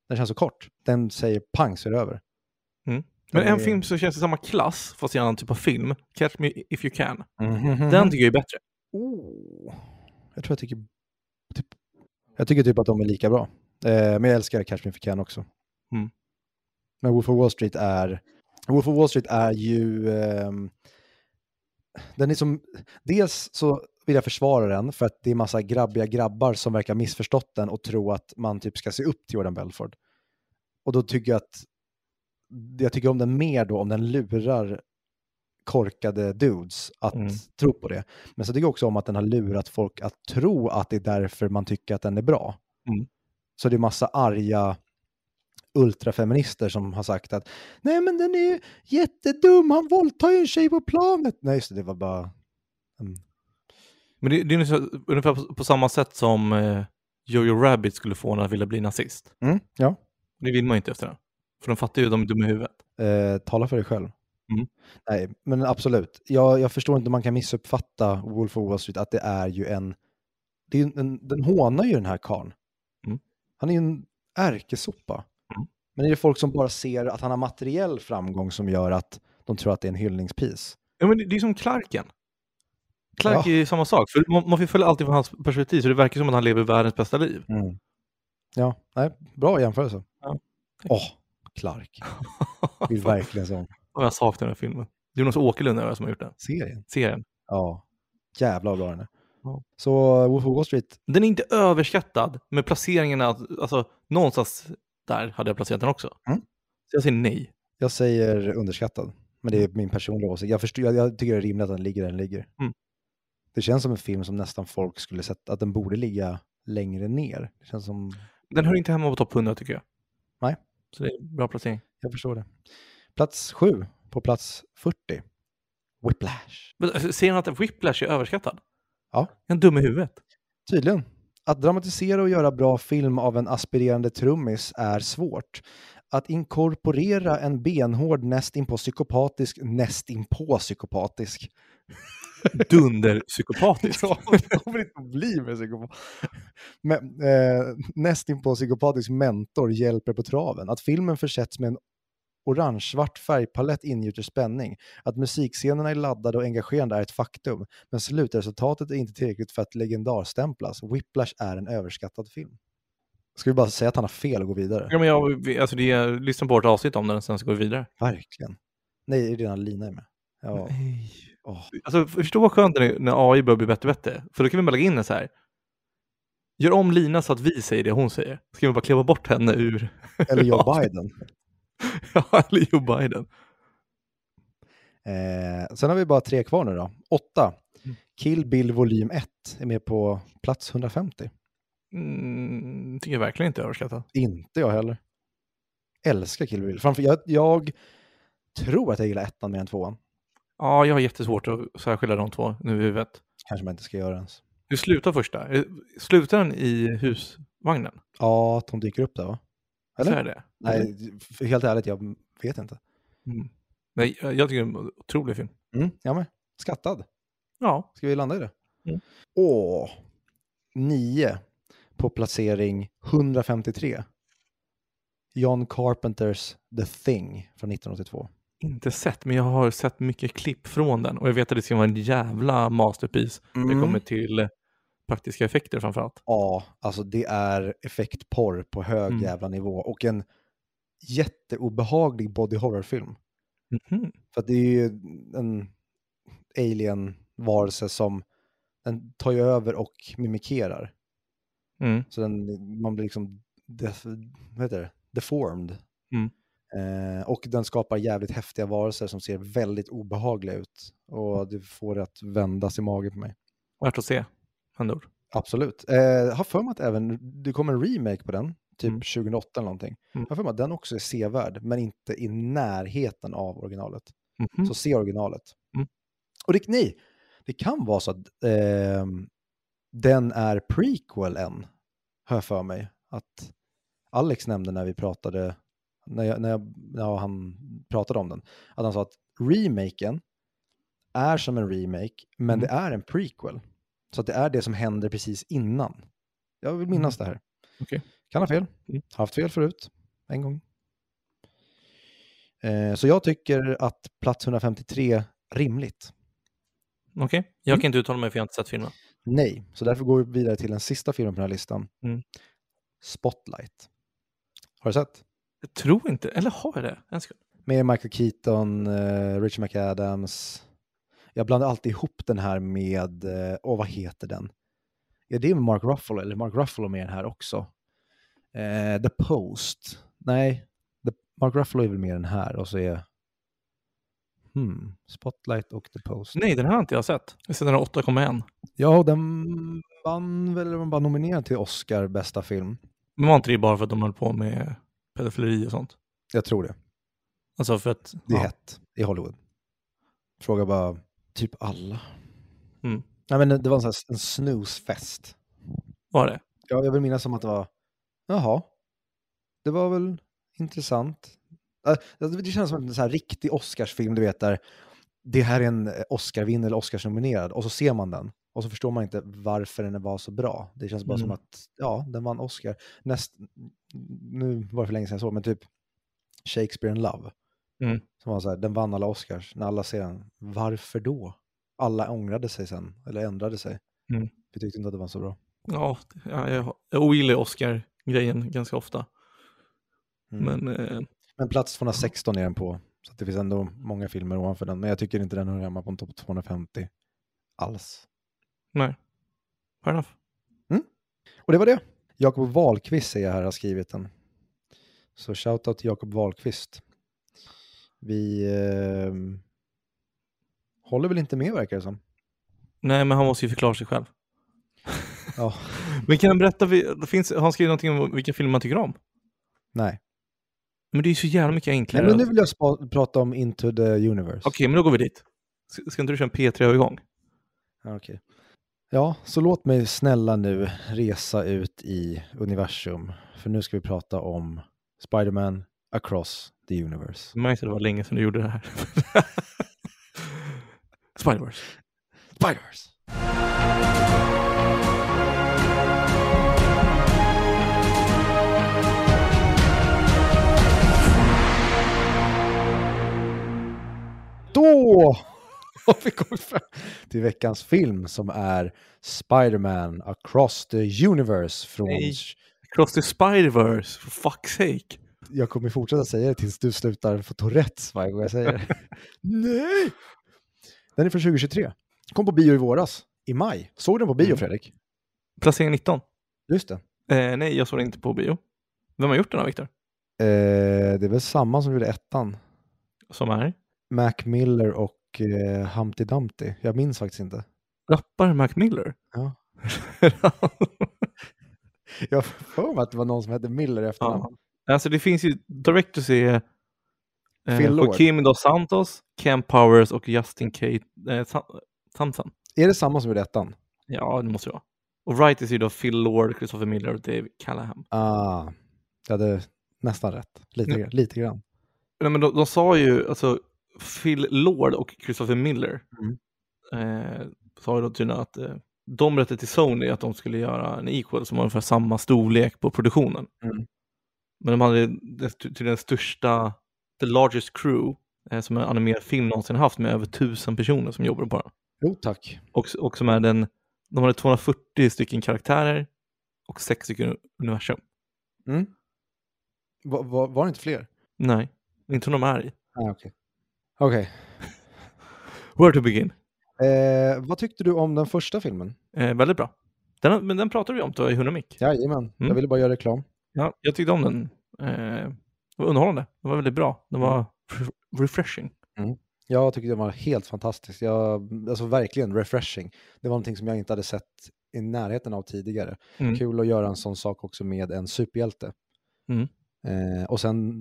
Speaker 2: Den känns så kort. Den säger pang så är det över.
Speaker 1: Mm. Men en
Speaker 2: är-
Speaker 1: film som känns i samma klass, fast i en annan typ av film, Catch Me If You Can.
Speaker 2: Mhm.
Speaker 1: Den tycker jag är bättre.
Speaker 2: Oh. Jag tror jag tycker... Typ, jag tycker typ att de är lika bra. Eh, men jag älskar Catch Me If You Can också.
Speaker 1: Mm.
Speaker 2: Men Wolf of Wall Street är... Wolf of Wall Street är ju... ehm, den är som... Dels så vill jag försvara den för att det är massa grabbiga grabbar som verkar missförstått den och tro att man typ ska se upp till Jordan Belford. Och då tycker jag att... Jag tycker om den mer då om den lurar korkade dudes att
Speaker 1: Mm.
Speaker 2: tro på det. Men så tycker jag också om att den har lurat folk att tro att det är därför man tycker att den är bra.
Speaker 1: Mm.
Speaker 2: Så det är massa arga ultrafeminister som har sagt att nej men den är ju jättedum, han våldtar ju en tjej på planet. Nej just det, det var bara... Mm.
Speaker 1: Men det, det är ungefär- ungefär på, på samma sätt som eh, Jojo Rabbit skulle få när han ville bli nazist.
Speaker 2: Mm, ja,
Speaker 1: Det vill man ju inte efter den. För de fattar ju att de är dumma i huvudet.
Speaker 2: eh, tala för dig själv.
Speaker 1: Mm.
Speaker 2: Nej, men absolut. Jag, jag förstår inte hur man kan missuppfatta Wolf of Wall Street, att det är ju en... Det är en den hånar ju den här karln.
Speaker 1: Mm.
Speaker 2: Han är ju en ärkesopa.
Speaker 1: Mm.
Speaker 2: Men är det folk som bara ser att han har materiell framgång som gör att de tror att det är en hyllningspris?
Speaker 1: Ja, men det, det är som Clarken. Clark
Speaker 2: Ja.
Speaker 1: är ju samma sak. För man, man får följa alltid från hans perspektiv, så det verkar som att han lever världens bästa liv.
Speaker 2: Ja, nej, bra jämförelse.
Speaker 1: Ja,
Speaker 2: Åh, Clark. Vill verkligen se om
Speaker 1: Och jag saknar den här filmen. Jonas Åkerlund är det som har gjort den.
Speaker 2: serien.
Speaker 1: Serien.
Speaker 2: Ja, jävla bra den är.
Speaker 1: Ja.
Speaker 2: Så Wolf of Wall Street,
Speaker 1: Den är inte överskattad, men placeringarna, alltså någonstans där hade jag placerat den också.
Speaker 2: Mm.
Speaker 1: Så jag säger nej.
Speaker 2: jag säger underskattad. Men det är min personliga åsikt. Jag, förstår, jag, jag tycker det är rimligt att den ligger där den ligger.
Speaker 1: Mm.
Speaker 2: Det känns som en film som nästan folk skulle sätta, att den borde ligga längre ner. Det känns som,
Speaker 1: Den hör inte hemma på topp 100 tycker jag.
Speaker 2: Nej.
Speaker 1: Så det är bra placering.
Speaker 2: jag förstår det. Plats sju, på plats 40. Whiplash.
Speaker 1: Ser han att Whiplash är överskattad?
Speaker 2: Ja.
Speaker 1: Är han dum i huvudet?
Speaker 2: Tydligen. Att dramatisera och göra bra film av en aspirerande trummis är svårt. Att inkorporera en benhård nästinpå psykopatisk, nästinpå psykopatisk.
Speaker 1: Dunderpsykopatisk.
Speaker 2: Ja, det kommer inte att bli med psykopat. Men, eh, nästinpå psykopatisk mentor hjälper på traven. Att filmen försätts med en orange-svart färgpalett ingjuter spänning. Att musikscenerna är laddade och engagerande är ett faktum. Men slutresultatet är inte tillräckligt för att legendarstämplas. Whiplash är en överskattad film. Ska vi bara säga att han har fel och gå vidare?
Speaker 1: Ja, men jag, alltså det är, lyssna på vårt avsnitt om den, sen så går vi vidare.
Speaker 2: Verkligen. Nej, det är redan Lina är med. Ja.
Speaker 1: Nej.
Speaker 2: åh.
Speaker 1: Alltså, förstå vad skönt det är när AI börjar bli bättre och bättre. För då kan vi bara lägga in det så här. Gör om Lina så att vi säger det hon säger. Ska vi bara kliva bort henne ur...
Speaker 2: Eller Joe. Biden.
Speaker 1: Ja, eller Joe Biden.
Speaker 2: Eh, sen har vi bara tre kvar nu då. Åtta.
Speaker 1: Mm.
Speaker 2: Kill Bill volym 1 är med på plats 150.
Speaker 1: Mm, tycker jag verkligen inte är överskattad.
Speaker 2: Inte jag heller. Älskar Kill Bill. Framför, jag, jag tror att jag gillar ettan mer än tvåan.
Speaker 1: Ja, jag har jättesvårt att särskilja de två nu i huvudet.
Speaker 2: Kanske man inte ska göra ens.
Speaker 1: Hur slutar första? Eh, Slutar den i husvagnen?
Speaker 2: Ja, att hon dyker upp där va?
Speaker 1: Så
Speaker 2: Eller?
Speaker 1: är det?
Speaker 2: Nej, för helt ärligt, jag vet inte.
Speaker 1: Mm. Nej, jag jag tycker det är en otrolig film.
Speaker 2: Mm, ja, men. Skattad.
Speaker 1: Ja,
Speaker 2: Ska vi landa i det?
Speaker 1: Mm.
Speaker 2: Åh, nio på placering 153. John Carpenters The Thing från 1982.
Speaker 1: Inte sett, men jag har sett mycket klipp från den och jag vet att det ska vara en jävla masterpiece. Det kommer till praktiska effekter framförallt.
Speaker 2: Ja, alltså det är effektporr på hög
Speaker 1: Mm.
Speaker 2: jävla nivå och en jätteobehaglig body horror-film.
Speaker 1: Mhm.
Speaker 2: För att det är ju en alien-varelse som den tar ju över och mimikerar.
Speaker 1: Mm.
Speaker 2: Så den, man blir liksom def, vad heter det? deformed.
Speaker 1: Mm.
Speaker 2: Eh, och den skapar jävligt häftiga varelser som ser väldigt obehagliga ut. Och det får det att vändas i magen på mig.
Speaker 1: Värt att se, andra ord.
Speaker 2: Absolut. Eh, har för mig att även, det kommer en remake på den, typ
Speaker 1: Mm.
Speaker 2: 2008 eller någonting.
Speaker 1: Mm.
Speaker 2: Har för mig att den också är sevärd, men inte i närheten av originalet.
Speaker 1: Mhm.
Speaker 2: Så se originalet.
Speaker 1: Mm.
Speaker 2: Och det, nej, det kan vara så att ehm, den är prequel än, har jag för mig. Att Alex nämnde när vi pratade, när, jag, när, jag, när han pratade om den, att han sa att remaken är som en remake, men
Speaker 1: Mm.
Speaker 2: det är en prequel. Så det är det som händer precis innan. Jag vill minnas det här.
Speaker 1: Okej.
Speaker 2: Kan ha fel.
Speaker 1: Mm.
Speaker 2: Haft fel förut. En gång. Eh, så jag tycker att plats 153 rimligt.
Speaker 1: Okej, jag
Speaker 2: Mm.
Speaker 1: kan inte uttala mig för jag har inte sett filmen.
Speaker 2: Nej, så därför går vi vidare till den sista filmen på den här listan.
Speaker 1: Mm.
Speaker 2: Spotlight. Har du sett?
Speaker 1: Jag tror inte, eller har jag det?
Speaker 2: Med Michael Keaton, uh, Richard McAdams. Jag blandar alltid ihop den här med, eh, åh vad heter den? Ja, det är med Mark Ruffalo, eller Mark Ruffalo med den här också. Eh, The Post. Nej, The, Mark Ruffalo är väl med den här och så är hmm, Spotlight och The Post.
Speaker 1: Nej, den här har inte jag sett. Jag har sett den här 8,1.
Speaker 2: Ja, den vann väl, eller var nominerad till Oscar bästa film.
Speaker 1: Men var inte det bara för att de höll på med pedofileri och sånt?
Speaker 2: Jag tror det.
Speaker 1: Alltså för att...
Speaker 2: Det är
Speaker 1: ja.
Speaker 2: hett i Hollywood. Fråga bara typ alla.
Speaker 1: Mm.
Speaker 2: Nej, men det var en, sån här, en snusfest.
Speaker 1: Var det?
Speaker 2: Ja, jag vill minnas som att det var, jaha, det var väl intressant. Äh, Det känns som en sån här riktig Oscarsfilm, du vet, där det här är en eh, Oscarvinnare eller Oscarsnominerad och så ser man den och så förstår man inte varför den var så bra. Det känns bara som
Speaker 1: Mm.
Speaker 2: att, ja, den vann Oscar. Näst, nu var det för länge sedan jag såg, men typ Shakespeare in Love.
Speaker 1: Mm.
Speaker 2: Som var så här, den vann alla Oscars. När alla ser den, varför då? Alla ångrade sig sen, eller ändrade sig.
Speaker 1: Mm.
Speaker 2: Vi tyckte inte att det var så bra.
Speaker 1: Ja, jag, jag, ogillar Oscar-grejen ganska ofta.
Speaker 2: Mm.
Speaker 1: Men eh,
Speaker 2: Men plats 216 är den på. Så det finns ändå många filmer ovanför den. Men jag tycker inte den hör hemma på en topp 250 alls.
Speaker 1: nej. Fair enough.
Speaker 2: Och det var det. Jakob Wahlqvist säger jag här har skrivit den. Så shoutout till Jakob Wahlqvist. Vi eh, håller väl inte med verkar det som.
Speaker 1: Nej, men han måste ju förklara sig själv.
Speaker 2: Ja,
Speaker 1: Men kan han berätta, finns, har han skrivit någonting om vilka filmer man tycker om?
Speaker 2: nej.
Speaker 1: Men det är ju så jävla mycket
Speaker 2: Nej
Speaker 1: enklare.
Speaker 2: men nu vill jag prata om Into the Universe.
Speaker 1: Okej, men då går vi dit. Ska, ska inte du köra en P3 igång?
Speaker 2: Ja, okej. Ja, så låt mig snälla nu resa ut i universum. För nu ska vi prata om Spider-Man Across the Universe.
Speaker 1: Jag märkte att det var länge sedan du gjorde det här. Spider-Verse.
Speaker 2: Spider-Verse! Då har vi kommit fram till veckans film som är Spider-Man Across the Universe från...
Speaker 1: Nej. Cross the Spider-Verse, for fuck's sake.
Speaker 2: Jag kommer fortsätta säga det tills du slutar få Tourettes varje gång jag säger det. Nej! Den är från 2023. Kom på bio i våras, i maj. Såg den på bio
Speaker 1: Mm.
Speaker 2: Fredrik?
Speaker 1: Placering 19.
Speaker 2: Just det.
Speaker 1: Eh, nej, jag såg den inte på bio. Vem har gjort den då, Viktor?
Speaker 2: Eh, det är väl samma som gjorde ettan.
Speaker 1: Som är?
Speaker 2: Mac Miller och eh, Humpty Dumpty. Jag minns faktiskt inte.
Speaker 1: Rappar Mac Miller?
Speaker 2: Ja. Jag har för mig att det var någon som hette Miller efter
Speaker 1: Ja. Alltså det finns ju, Directors är eh. Joaquim Dos Santos, Cam Powers och Justin K. Eh, Sam- Samson.
Speaker 2: Är det samma som gjorde ettan?
Speaker 1: Ja, det måste det vara. Och writers är då Phil Lord, Christopher Miller och Dave Callahan.
Speaker 2: Ah, jag hade nästan rätt. Lite, grann- lite grann.
Speaker 1: Nej, men de, de sa ju, alltså Phil Lord och Christopher Miller
Speaker 2: Mm.
Speaker 1: eh, sa ju då tydligen att eh, de berättade till Sony att de skulle göra en equal som var ungefär samma storlek på produktionen.
Speaker 2: Mm.
Speaker 1: Men de hade till den största, the largest crew eh, som en animerad film någonsin haft med över tusen personer som jobbade på den.
Speaker 2: Jo tack.
Speaker 1: Och, och som är den, de hade 240 stycken karaktärer och sex stycken universum.
Speaker 2: Mm. Va, va, var det inte fler?
Speaker 1: Nej, inte de är i.
Speaker 2: Ah, Okej. Okej.
Speaker 1: Where to begin?
Speaker 2: Eh, vad tyckte du om den första filmen?
Speaker 1: Eh, väldigt bra. Den, men den pratade vi om då i Hunamik.
Speaker 2: Jajamän, jag
Speaker 1: Mm.
Speaker 2: ville bara göra reklam.
Speaker 1: Ja, jag tyckte om den. Eh, det var underhållande. Det var väldigt bra. Det var re- refreshing.
Speaker 2: Jag tyckte den var helt fantastisk. Jag, alltså verkligen refreshing. Det var någonting som jag inte hade sett i närheten av tidigare.
Speaker 1: Mm.
Speaker 2: Kul att göra en sån sak också med en superhjälte.
Speaker 1: Mm.
Speaker 2: Eh, och sen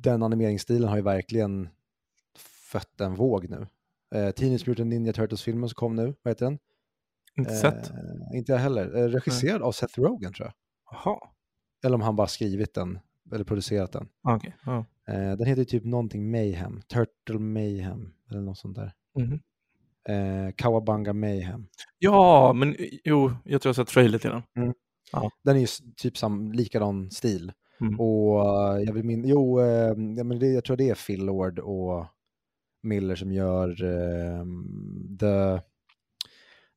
Speaker 2: den animeringsstilen har ju verkligen fött en våg nu. Eh, Teenage Mutant Ninja Turtles-filmen som kom nu, vad heter den?
Speaker 1: Inte sett.
Speaker 2: Eh, inte jag heller. Eh, regisserad av Seth Rogen tror jag.
Speaker 1: Jaha.
Speaker 2: Eller om han bara skrivit den, eller producerat den.
Speaker 1: Ah, Okej. Ja.
Speaker 2: Eh, den heter typ någonting Mayhem, Turtle Mayhem, eller något sånt där.
Speaker 1: Mhm.
Speaker 2: Eh, Kawabanga Mayhem.
Speaker 1: ja, men jo, jag tror jag har sett trailer till den.
Speaker 2: Den är ju typ sam, likadan stil.
Speaker 1: Mm.
Speaker 2: Och eh, jag vill min, jo, eh, ja, men det, jag tror det är Phil Lord och Miller som gör eh, The,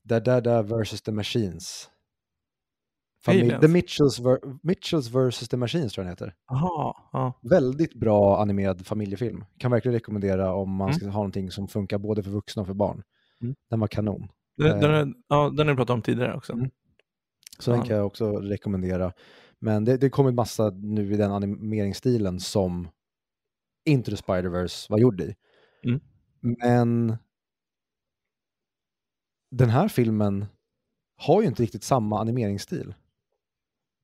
Speaker 2: the Dada versus the Machines. Familj, the Mitchells, Mitchells versus the Machines tror jag den heter.
Speaker 1: Jaha. Ja.
Speaker 2: Väldigt bra animerad familjefilm. Kan verkligen rekommendera om man
Speaker 1: Mm.
Speaker 2: ska ha någonting som funkar både för vuxna och för barn.
Speaker 1: Mm.
Speaker 2: Den var kanon.
Speaker 1: Den, den,
Speaker 2: Eh.
Speaker 1: är, ja, den har vi pratat om tidigare också.
Speaker 2: Mm. Så den
Speaker 1: Ja.
Speaker 2: kan jag också rekommendera. Men det, det kommer massa nu i den animeringsstilen som Into the Spider-Verse var gjord i.
Speaker 1: Mm.
Speaker 2: Men den här filmen har ju inte riktigt samma animeringsstil.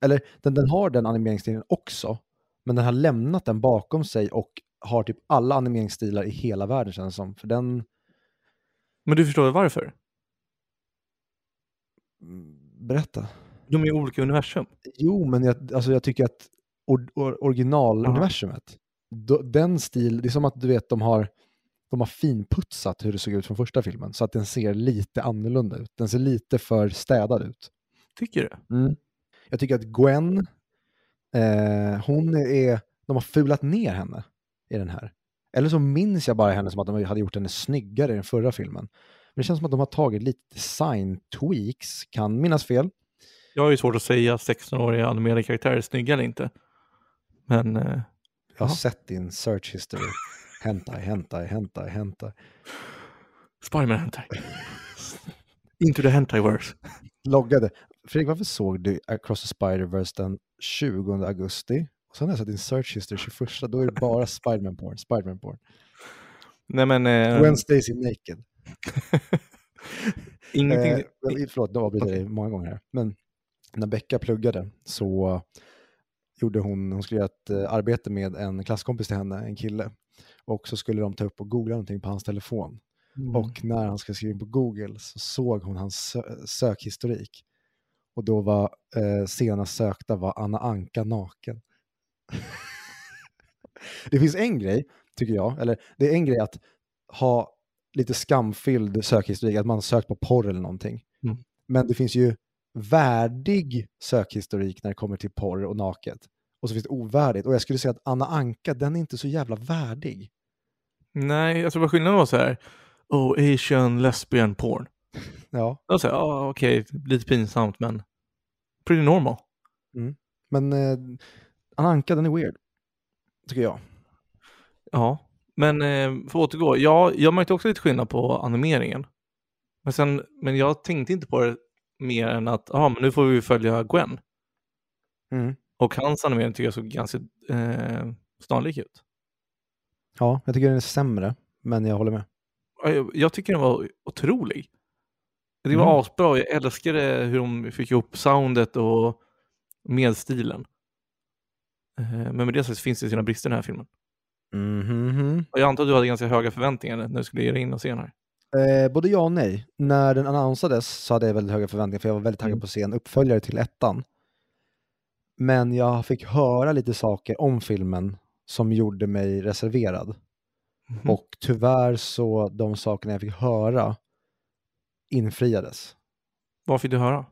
Speaker 2: Eller den, den har den animeringsstilen också, men den har lämnat den bakom sig och har typ alla animeringsstilar i hela världen känns det som. För den,
Speaker 1: Men du förstår varför?
Speaker 2: mm, berätta.
Speaker 1: De är i olika universum.
Speaker 2: Jo, men jag, alltså jag tycker att or, or, originaluniversumet, den stil, det är som att du vet de har, de har finputsat hur det såg ut från första filmen så att den ser lite annorlunda ut. Den ser lite för städad ut.
Speaker 1: Tycker du?
Speaker 2: Jag tycker att Gwen, eh, hon är, de har fulat ner henne i den här. Eller så minns jag bara henne som att de hade gjort henne snyggare i den förra filmen. Men det känns som att de har tagit lite design-tweaks, kan minnas fel.
Speaker 1: Jag har ju svårt att säga 16-åriga animerade karaktärer är snygga eller inte. Men eh,
Speaker 2: Jag har
Speaker 1: Jaha.
Speaker 2: sett din search history. Hentai, hentai, hentai, hentai.
Speaker 1: Spiderman Hentai. Into the Hentaiverse.
Speaker 2: Loggade. Fredrik, varför såg du Across the Spider-Verse den 20 augusti? Och sen har jag sett din search history 21, då är det bara Spiderman porn, Spiderman porn.
Speaker 1: Nej men eh,
Speaker 2: Gwen Stacy naked.
Speaker 1: ingenting.
Speaker 2: Eh, förlåt, nu avbryter jag dig många gånger här. Men när Becka pluggade så gjorde hon, hon skulle göra ett eh, arbete med en klasskompis till henne, en kille. Och så skulle de ta upp och googla någonting på hans telefon.
Speaker 1: Mm.
Speaker 2: Och när han ska skriva in på Google så såg hon hans sö- sökhistorik. Och då var eh, senast sökta var Anna Anka naken. det finns en grej, tycker jag, eller det är en grej att ha lite skamfylld sökhistorik, att man sökt på porr eller någonting.
Speaker 1: Mm.
Speaker 2: Men det finns ju värdig sökhistorik när det kommer till porr och naket. Och så finns det ovärdigt. Och jag skulle säga att Anna Anka, den är inte så jävla värdig.
Speaker 1: Nej, jag tror bara skillnaden var så här. Oh, Asian lesbian porn.
Speaker 2: Ja,
Speaker 1: Jag säger, ja okej, lite pinsamt men pretty normal.
Speaker 2: men eh, Anna Anka, den är weird. Tycker jag.
Speaker 1: Ja, men eh, för att återgå. Ja, jag märkte också lite skillnad på animeringen. Men, sen, men jag tänkte inte på det mer än att, ja men nu får vi följa Gwen.
Speaker 2: Mm.
Speaker 1: Och hans animering tycker jag såg ganska eh, snarlik ut.
Speaker 2: Ja, jag tycker den är sämre, men jag håller med.
Speaker 1: Ja, Jag, jag tycker den var otrolig. Det var
Speaker 2: Mm.
Speaker 1: asbra. Jag älskade hur de fick ihop soundet och medstilen. Eh, men med det sagt finns det sina brister i den här filmen.
Speaker 2: Mhm.
Speaker 1: Och jag antar att du hade ganska höga förväntningar när du skulle ge dig in och se den här.
Speaker 2: Eh, både ja och nej. När den annonsades så hade jag väldigt höga förväntningar för jag var väldigt taggad
Speaker 1: Mm.
Speaker 2: på att se en uppföljare till ettan. Men jag fick höra lite saker om filmen som gjorde mig reserverad.
Speaker 1: Mhm.
Speaker 2: Och tyvärr så de sakerna jag fick höra infriades.
Speaker 1: Vad fick du höra?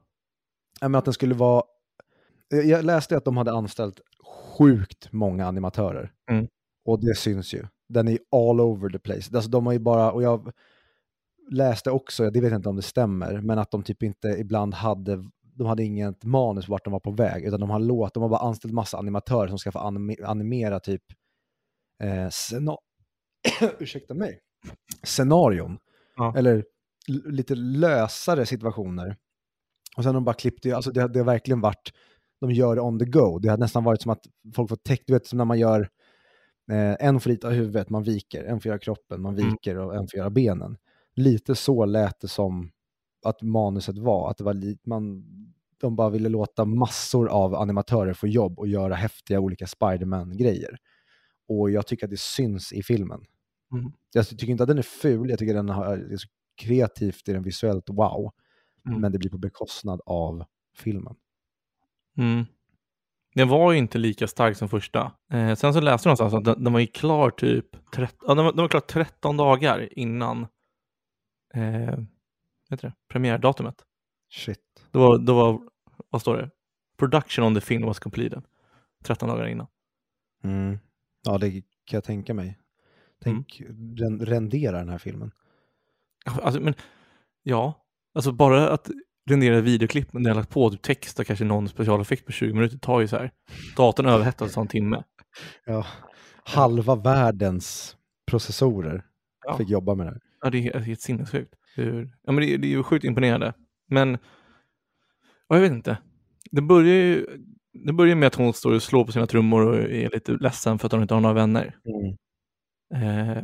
Speaker 2: Ja, men att den skulle vara... Jag- Jag läste att de hade anställt sjukt många animatörer.
Speaker 1: Mm.
Speaker 2: Och det syns ju. Den är all over the place. Alltså de har ju bara, och jag läste också, det vet jag inte om det stämmer, men att de typ inte ibland hade, de hade inget manus vart de var på väg, utan de har låt, de har bara anställt massa animatörer som ska få anime, animera typ eh, ursäkta mig, scenarion.
Speaker 1: Ja.
Speaker 2: Eller lite lösare situationer. Och sen de bara klippt det, alltså det, det har verkligen varit, de gör det on the go. Det har nästan varit som att folk får täckt, du vet som när man gör eh, en får rita huvudet, man viker, en får göra kroppen, man
Speaker 1: Mm.
Speaker 2: viker och en får göra benen. Lite så lät det som att manuset var, att det var li- man, de bara ville låta massor av animatörer få jobb och göra häftiga olika Spiderman-grejer. Och jag tycker att det syns i filmen.
Speaker 1: Mm.
Speaker 2: Jag tycker inte att den är ful, jag tycker den har, kreativt, är den visuellt wow.
Speaker 1: Mm.
Speaker 2: Men det blir på bekostnad av filmen.
Speaker 1: Mm. Den var ju inte lika stark som första. Eh, sen så läste jag någonstans att den, den var ju klar typ 13, ja, den, var, den var klar 13 dagar innan eh, vet det, premiärdatumet.
Speaker 2: Shit.
Speaker 1: Det var, det var, vad står det? Production on the film was completed. 13 dagar innan.
Speaker 2: Mm. Ja, det kan jag tänka mig. Tänk, ren, rendera den här filmen.
Speaker 1: Alltså, men, ja, alltså bara att rendera videoklipp när jag har lagt på typ text och kanske någon specialeffekt på 20 minuter tar ju så här. Datorn överhettas en timme.
Speaker 2: Ja. Halva världens processorer
Speaker 1: Ja.
Speaker 2: fick jobba med det här.
Speaker 1: Ja, det är helt sinnessjukt. Ja, men det, är- det är ju sjukt imponerande. Men, ja, jag vet inte. Det börjar ju det börjar med att hon står och slår på sina trummor och är lite ledsen för att hon inte har några vänner. Eh,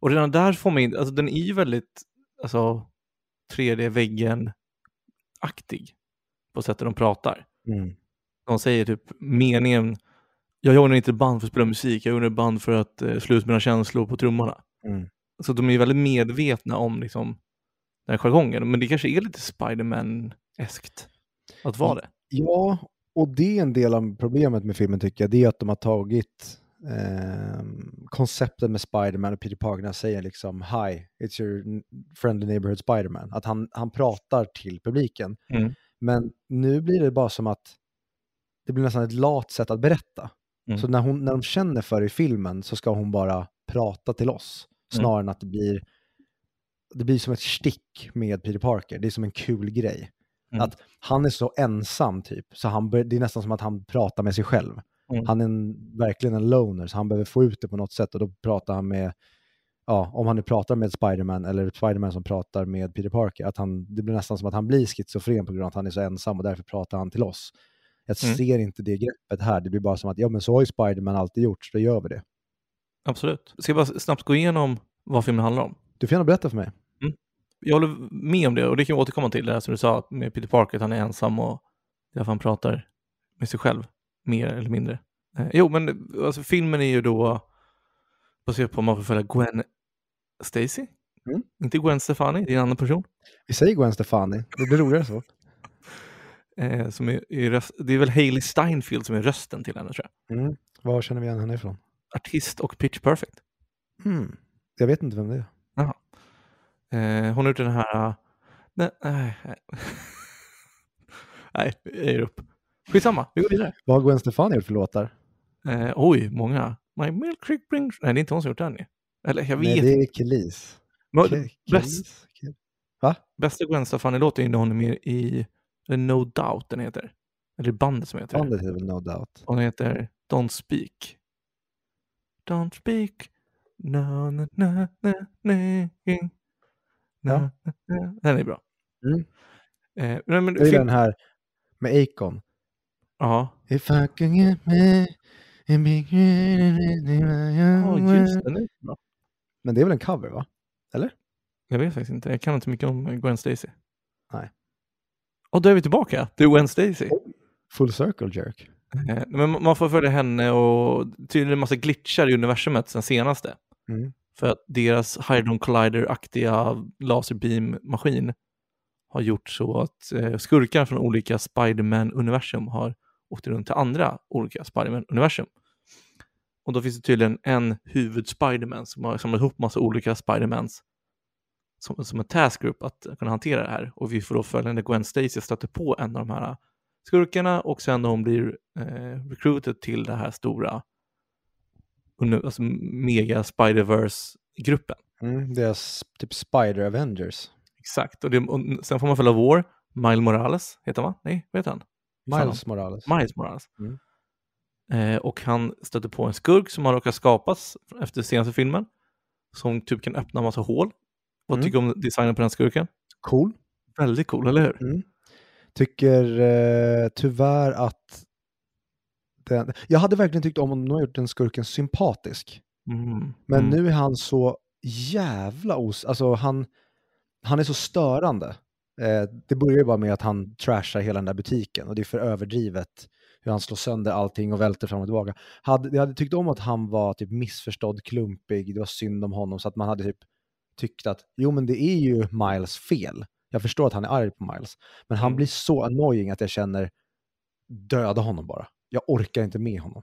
Speaker 1: och redan där får man in, alltså den är ju väldigt, alltså, 3D-väggen-aktig på sättet de pratar.
Speaker 2: Mm.
Speaker 1: De säger typ meningen, jag joinar inte band för att spela musik, jag joinar band för att eh, slå ut mina känslor på trummorna.
Speaker 2: Mm.
Speaker 1: Så de är väldigt medvetna om liksom, den här jargongen. Men det kanske är lite Spiderman-eskt att vara det.
Speaker 2: Ja, och det är en del av problemet med filmen tycker jag. Det är att de har tagit eh, konceptet med Spiderman och Peter Parker när han säger liksom Hi, it's your friendly neighborhood Spiderman. Att han, han pratar till publiken.
Speaker 1: Mm.
Speaker 2: Men nu blir det bara som att det blir nästan ett lat sätt att berätta.
Speaker 1: Mm.
Speaker 2: Så när, hon, när de känner för det i filmen så ska hon bara prata till oss.
Speaker 1: Mm.
Speaker 2: Snarare än att det blir, det blir som ett stick med Peter Parker. Det är som en kul grej.
Speaker 1: Mm.
Speaker 2: Att han är så ensam typ, så han, det är nästan som att han pratar med sig själv.
Speaker 1: Mm.
Speaker 2: Han är en, verkligen en loner, så han behöver få ut det på något sätt och då pratar han med, ja, om han nu pratar med Spiderman eller Spiderman som pratar med Peter Parker, att han, det blir nästan som att han blir schizofren på grund av att han är så ensam och därför pratar han till oss. Jag
Speaker 1: Mm.
Speaker 2: ser inte det greppet här, det blir bara som att ja men så har ju Spiderman alltid gjort, så då gör vi det.
Speaker 1: Absolut. Ska jag bara snabbt gå igenom vad filmen handlar om?
Speaker 2: Du får gärna berätta för mig.
Speaker 1: Jag håller med om det och det kan jag återkomma till, det här som du sa med Peter Parker, att han är ensam och därför han pratar med sig själv, mer eller mindre. Eh, jo, men alltså, filmen är ju då baserad på om man får följa Gwen Stacy.
Speaker 2: Mm.
Speaker 1: Inte Gwen Stefani, det är en annan person.
Speaker 2: Vi säger Gwen Stefani, det blir roligare så.
Speaker 1: Eh, som är, är röst, det är väl Hailey Steinfeld som är rösten till henne tror jag.
Speaker 2: Mm. Var känner vi igen henne ifrån?
Speaker 1: Artist och Pitch Perfect.
Speaker 2: Mm. Jag vet inte vem det är.
Speaker 1: Eh, hon har gjort den här... eh, nej, nej, nej. nej, jag ger upp. Skitsamma, vi går vidare.
Speaker 2: Vad har Gwen Stefani gjort för låtar?
Speaker 1: Eh, oj, många. My milkshake brings... Nej, det är inte hon som gjort den. Eller jag vet
Speaker 2: Nej, det är Kelis.
Speaker 1: Bäst,
Speaker 2: Va?
Speaker 1: bästa Gwen Stefani-låten är när hon är med i No Doubt den heter. Eller bandet som heter.
Speaker 2: Bandet heter No Doubt.
Speaker 1: Den heter Don't Speak. Don't Speak. No, no.
Speaker 2: Ja.
Speaker 1: No, no, no. Den är bra.
Speaker 2: Mm.
Speaker 1: Eh, men,
Speaker 2: Jag gillar
Speaker 1: film-
Speaker 2: den här med Akon.
Speaker 1: Ja,
Speaker 2: If I can get me and be
Speaker 1: Ja, just det. Den är bra.
Speaker 2: Men det är väl en cover va?
Speaker 1: Jag vet faktiskt inte. Jag kan inte mycket om Gwen Stacy.
Speaker 2: Nej.
Speaker 1: Och då är vi tillbaka. Det är Gwen Stacy.
Speaker 2: Full circle jerk.
Speaker 1: Eh, Men man får följa henne och tydligen en massa glitchar i universumet sen senaste.
Speaker 2: Mm.
Speaker 1: För att deras Hydron Collider-aktiga laserbeam-maskin har gjort så att eh, skurkar från olika Spiderman-universum har åkt runt till andra olika Spiderman-universum. Och då finns det tydligen en huvud-Spiderman som har samlat ihop massa olika Spidermans som, som en group att kunna hantera det här. Och vi får då följa när Gwen Stacy stöter på en av de här skurkarna och sen när hon blir eh, recruited till det här stora alltså mega Spider-Verse-gruppen.
Speaker 2: Mm, deras typ Spider Avengers.
Speaker 1: Exakt, och, det, och sen får man följa vår, Miles Morales, heter han va? Nej, vad heter han?
Speaker 2: Miles Morales.
Speaker 1: Miles Morales. Mm. Eh, och han stöter på en skurk som har råkat skapas efter senaste filmen. Som typ kan öppna en massa hål. Vad mm. tycker du om designen på den skurken?
Speaker 2: Cool.
Speaker 1: Väldigt cool, eller hur?
Speaker 2: Mm. Tycker eh, tyvärr att den... Jag hade verkligen tyckt om om de hade gjort den skurken sympatisk.
Speaker 1: Mm.
Speaker 2: Men
Speaker 1: mm.
Speaker 2: nu är han så jävla os... Alltså han, han är så störande. Eh, det börjar ju bara med att han trashar hela den där butiken och det är för överdrivet hur han slår sönder allting och välter fram och tillbaka. Hade, jag hade tyckt om att han var typ missförstådd, klumpig, det var synd om honom så att man hade typ tyckt att jo men det är ju Miles fel. Jag förstår att han är arg på Miles, men han mm. blir så annoying att jag känner döda honom bara. Jag orkar inte med honom.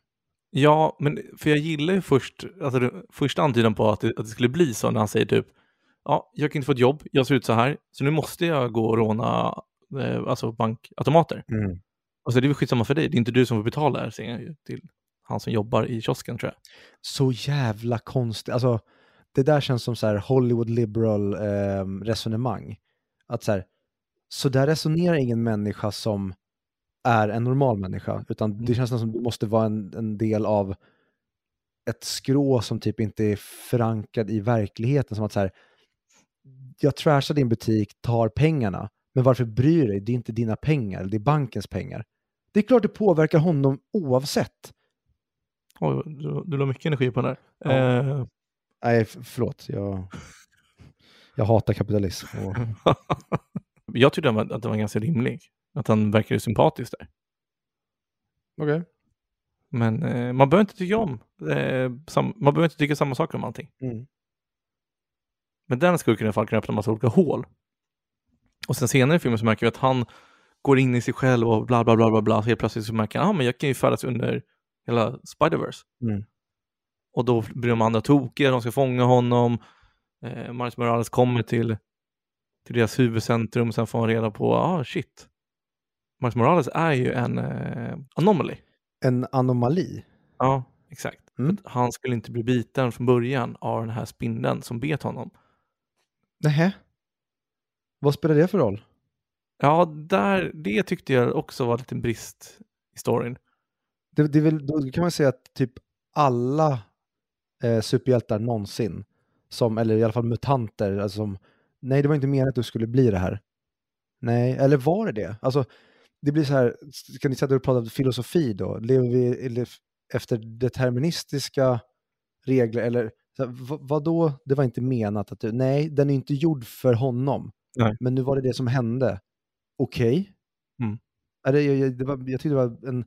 Speaker 1: Ja, men för jag gillar ju först, alltså första antydan på att det, att det skulle bli så när han säger typ ja, jag kan inte få ett jobb, jag ser ut så här, så nu måste jag gå och råna eh, alltså bankautomater.
Speaker 2: Mm.
Speaker 1: Alltså det är väl skitsamma för dig, det är inte du som får betala säger till han som jobbar i kiosken tror jag.
Speaker 2: Så jävla konstigt, alltså det där känns som så här Hollywood liberal eh, resonemang. Att så här, så där resonerar ingen människa som är en normal människa, utan det känns som att du måste vara en, en del av ett skrå som typ inte är förankrad i verkligheten. Som att så här, jag trashar din butik, tar pengarna, men varför bryr dig? Det är inte dina pengar, det är bankens pengar. Det är klart det påverkar honom oavsett.
Speaker 1: Oj, du, du la mycket energi på den där.
Speaker 2: Ja. Eh. Nej, förlåt. Jag, jag hatar kapitalism. Och...
Speaker 1: jag tyckte att det var ganska rimlig. Att han verkade sympatisk där.
Speaker 2: Okej. Okay.
Speaker 1: Men eh, man behöver inte tycka om, eh, man behöver inte tycka samma saker om allting.
Speaker 2: Mm.
Speaker 1: Men den skurken i alla fall kan öppna en massa olika hål. Och sen senare i filmen så märker vi att han går in i sig själv och bla bla bla bla bla. Helt plötsligt så märker han, ah, men jag kan ju färdas under hela Spider-Verse.
Speaker 2: Mm.
Speaker 1: Och då blir de andra tokiga, de ska fånga honom. Eh, Miles Morales kommer till, till deras huvudcentrum och sen får han reda på, ah shit. Miles Morales är ju en eh, anomaly.
Speaker 2: En anomali?
Speaker 1: Ja, exakt. Mm. Han skulle inte bli biten från början av den här spindeln som bet honom.
Speaker 2: Nähä? Vad spelar det för roll?
Speaker 1: Ja, där, det tyckte jag också var lite brist i storyn.
Speaker 2: Det, det väl, då kan man säga att typ alla eh, superhjältar någonsin, som, eller i alla fall mutanter, alltså som, nej det var inte meningen att du skulle bli det här. Nej, eller var det det? Alltså, det blir så här, kan ni säga att du pratar filosofi då? Lever vi efter deterministiska regler eller vad, vad då? Det var inte menat att du, nej, den är inte gjord för honom.
Speaker 1: Nej.
Speaker 2: Men nu var det det som hände. Okej. Okay.
Speaker 1: Mm.
Speaker 2: jag, jag, jag tyckte det var en,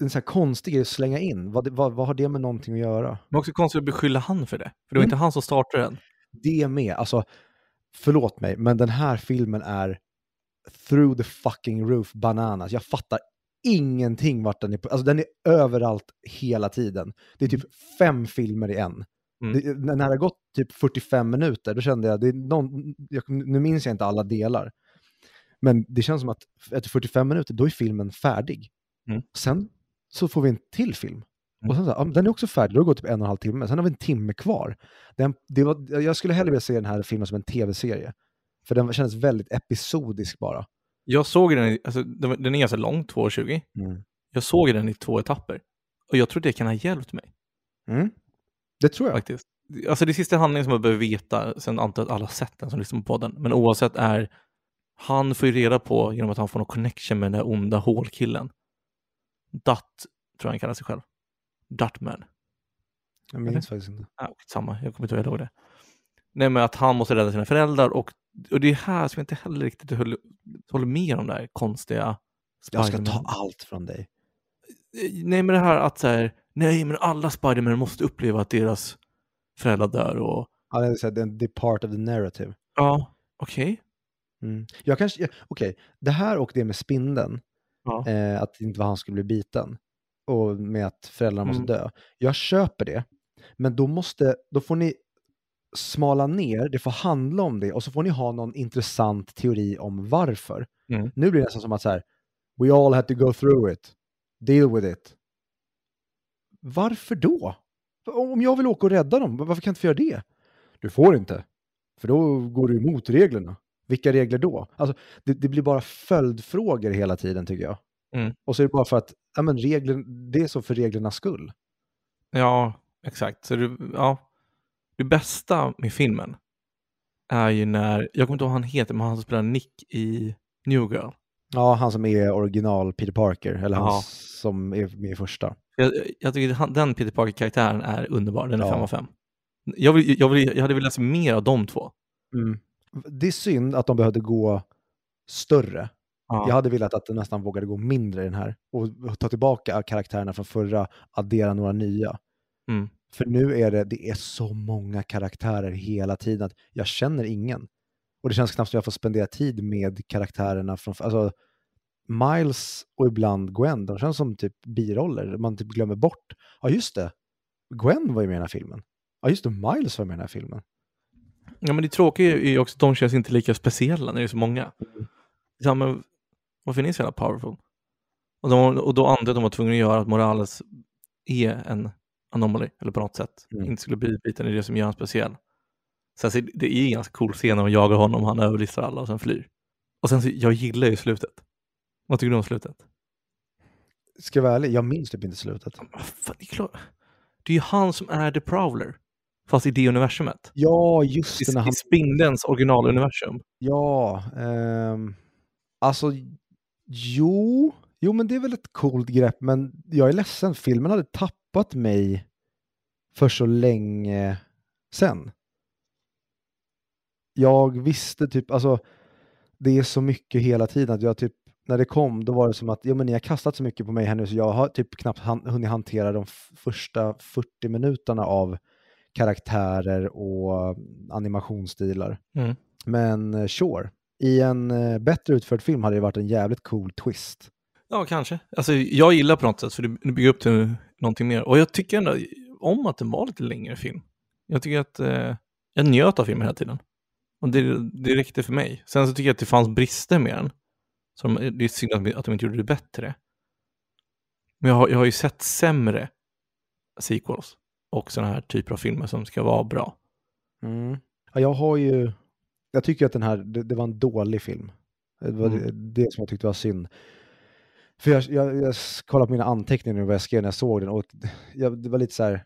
Speaker 2: en så här konstig grej att slänga in. Vad, vad, vad har det med någonting att göra?
Speaker 1: Men också konstigt att beskylla han för det. För det var mm. inte han som startade den.
Speaker 2: Det med. Alltså, förlåt mig, men den här filmen är through the fucking roof bananas. Jag fattar ingenting vart den är på. Alltså den är överallt hela tiden. Det är typ fem filmer i en. Mm. Det, när det har gått typ 45 minuter, då kände jag, det är någon, jag, nu minns jag inte alla delar, men det känns som att efter 45 minuter, då är filmen färdig.
Speaker 1: Mm.
Speaker 2: Sen så får vi en till film.
Speaker 1: Mm.
Speaker 2: Och sen så, ja, den är också färdig, då har det typ en och en halv timme. Sen har vi en timme kvar. Den, det var, jag skulle hellre vilja se den här filmen som en tv-serie. För den kändes väldigt episodisk bara.
Speaker 1: Jag såg den, alltså, den är ganska lång, 2.20.
Speaker 2: Mm.
Speaker 1: Jag såg den i två etapper. Och jag tror det kan ha hjälpt mig.
Speaker 2: Mm. Det tror jag.
Speaker 1: Faktiskt. Alltså det sista handlingen som jag behöver veta, sen antar jag att alla sett den som lyssnar på podden, men oavsett är, han får ju reda på genom att han får någon connection med den där onda hålkillen. Dutt, tror jag han kallar sig själv. Duttman.
Speaker 2: Jag minns faktiskt inte.
Speaker 1: Ah, samma, jag kommer inte ihåg det. Nej, men att han måste rädda sina föräldrar och, och det är här som jag inte heller riktigt håller, håller med om det här konstiga.
Speaker 2: Jag ska ta allt från dig.
Speaker 1: Nej, men det här att så här, nej, men alla Spiderman måste uppleva att deras föräldrar dör och...
Speaker 2: Ja, det är, är part of the narrative.
Speaker 1: Ja, okej.
Speaker 2: Okay. Mm. Jag kanske, okej, okay. det här och det med spindeln,
Speaker 1: ja.
Speaker 2: eh, att inte han skulle bli biten, och med att föräldrarna mm. måste dö. Jag köper det, men då måste, då får ni smala ner, det får handla om det och så får ni ha någon intressant teori om varför.
Speaker 1: Mm.
Speaker 2: Nu blir det nästan som att så här, we all had to go through it, deal with it. Varför då? Om jag vill åka och rädda dem, varför kan jag inte få göra det? Du får inte, för då går du emot reglerna. Vilka regler då? Alltså, det, det blir bara följdfrågor hela tiden tycker jag.
Speaker 1: Mm.
Speaker 2: Och så är det bara för att ja, men regler, det är så för reglernas skull.
Speaker 1: Ja, exakt. Så det, ja, det bästa med filmen är ju när, jag kommer inte ihåg vad han heter, men han som spelar Nick i New Girl.
Speaker 2: Ja, han som är original Peter Parker, eller han
Speaker 1: Ja.
Speaker 2: som är med i första.
Speaker 1: Jag, jag tycker den Peter Parker-karaktären är underbar, den är
Speaker 2: Ja.
Speaker 1: 5 av 5. Jag, vill, jag, vill, jag hade velat se mer av de två.
Speaker 2: Mm. Det är synd att de behövde gå större.
Speaker 1: Ja.
Speaker 2: Jag hade velat att de nästan vågade gå mindre i den här och ta tillbaka karaktärerna från förra, addera några nya.
Speaker 1: Mm.
Speaker 2: För nu är det, det är så många karaktärer hela tiden att jag känner ingen. Och det känns knappt som jag får spendera tid med karaktärerna från, alltså Miles och ibland Gwen, de känns som typ biroller, man typ glömmer bort. Ja just det, Gwen var ju med i den här filmen. Ja just det, Miles var med i den här filmen.
Speaker 1: Ja, men det tråkiga är ju också att de känns inte lika speciella när det är så många.
Speaker 2: Mm.
Speaker 1: Ja, men varför är ni så jävla powerful? Och, de, och då andra de var tvungna att göra att Morales är en anomaly, eller på något sätt
Speaker 2: Mm.
Speaker 1: inte skulle bli biten i det som gör honom speciell. Sen så det är en ganska cool scen när de jagar honom, han överlistar alla och sen flyr. Och sen så, jag gillar ju slutet. Vad tycker du om slutet?
Speaker 2: Ska jag vara ärlig, jag minns typ inte slutet.
Speaker 1: Fan, det är klart. Det är ju han som är The Prowler, fast i det universumet.
Speaker 2: Ja, just
Speaker 1: I,
Speaker 2: det,
Speaker 1: i
Speaker 2: han
Speaker 1: Spindelns originaluniversum.
Speaker 2: Ja, ehm, alltså jo, jo men det är väl ett coolt grepp men jag är ledsen, filmen hade tappat mig för så länge sen. Jag visste typ, alltså det är så mycket hela tiden att jag typ, när det kom då var det som att, ja men ni har kastat så mycket på mig här nu så jag har typ knappt han, hunnit hantera de första 40 minuterna av karaktärer och animationsstilar.
Speaker 1: Mm.
Speaker 2: Men eh, sure, i en eh, bättre utförd film hade det varit en jävligt cool twist.
Speaker 1: Ja, kanske. Alltså, jag gillar på något sätt, för det bygger upp till någonting mer. Och jag tycker ändå om att det var lite längre film. Jag tycker att eh, jag njöt av filmen hela tiden. Och det, det räckte för mig. Sen så tycker jag att det fanns brister med den. Så de, det är synd att de- att de inte gjorde det bättre. Men jag har, jag har ju sett sämre sequels och sådana här typer av filmer som ska vara bra.
Speaker 2: Ja, jag har ju, jag tycker att den här, det, det var en dålig film. Det var
Speaker 1: Mm.
Speaker 2: det, det som jag tyckte var synd. För jag, jag, jag kollade på mina anteckningar nu vad jag skrev när jag såg den och jag, det var lite så här,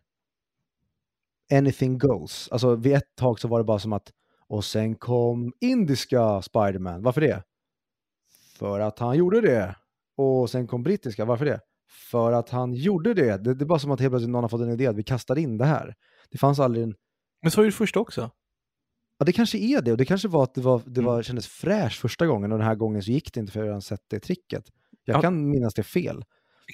Speaker 2: anything goes. Alltså vid ett tag så var det bara som att, och sen kom indiska Spiderman, varför det? För att han gjorde det. Och sen kom brittiska, varför det? För att han gjorde det. Det, det är bara som att helt plötsligt någon har fått en idé att vi kastar in det här. Det fanns aldrig en
Speaker 1: Men så är det första också.
Speaker 2: Ja, det kanske är det. Och det kanske var att det, var, det
Speaker 1: Mm.
Speaker 2: var, kändes fräscht första gången och den här gången så gick det inte för jag hade sett det tricket. Jag
Speaker 1: Ja.
Speaker 2: kan minnas det fel.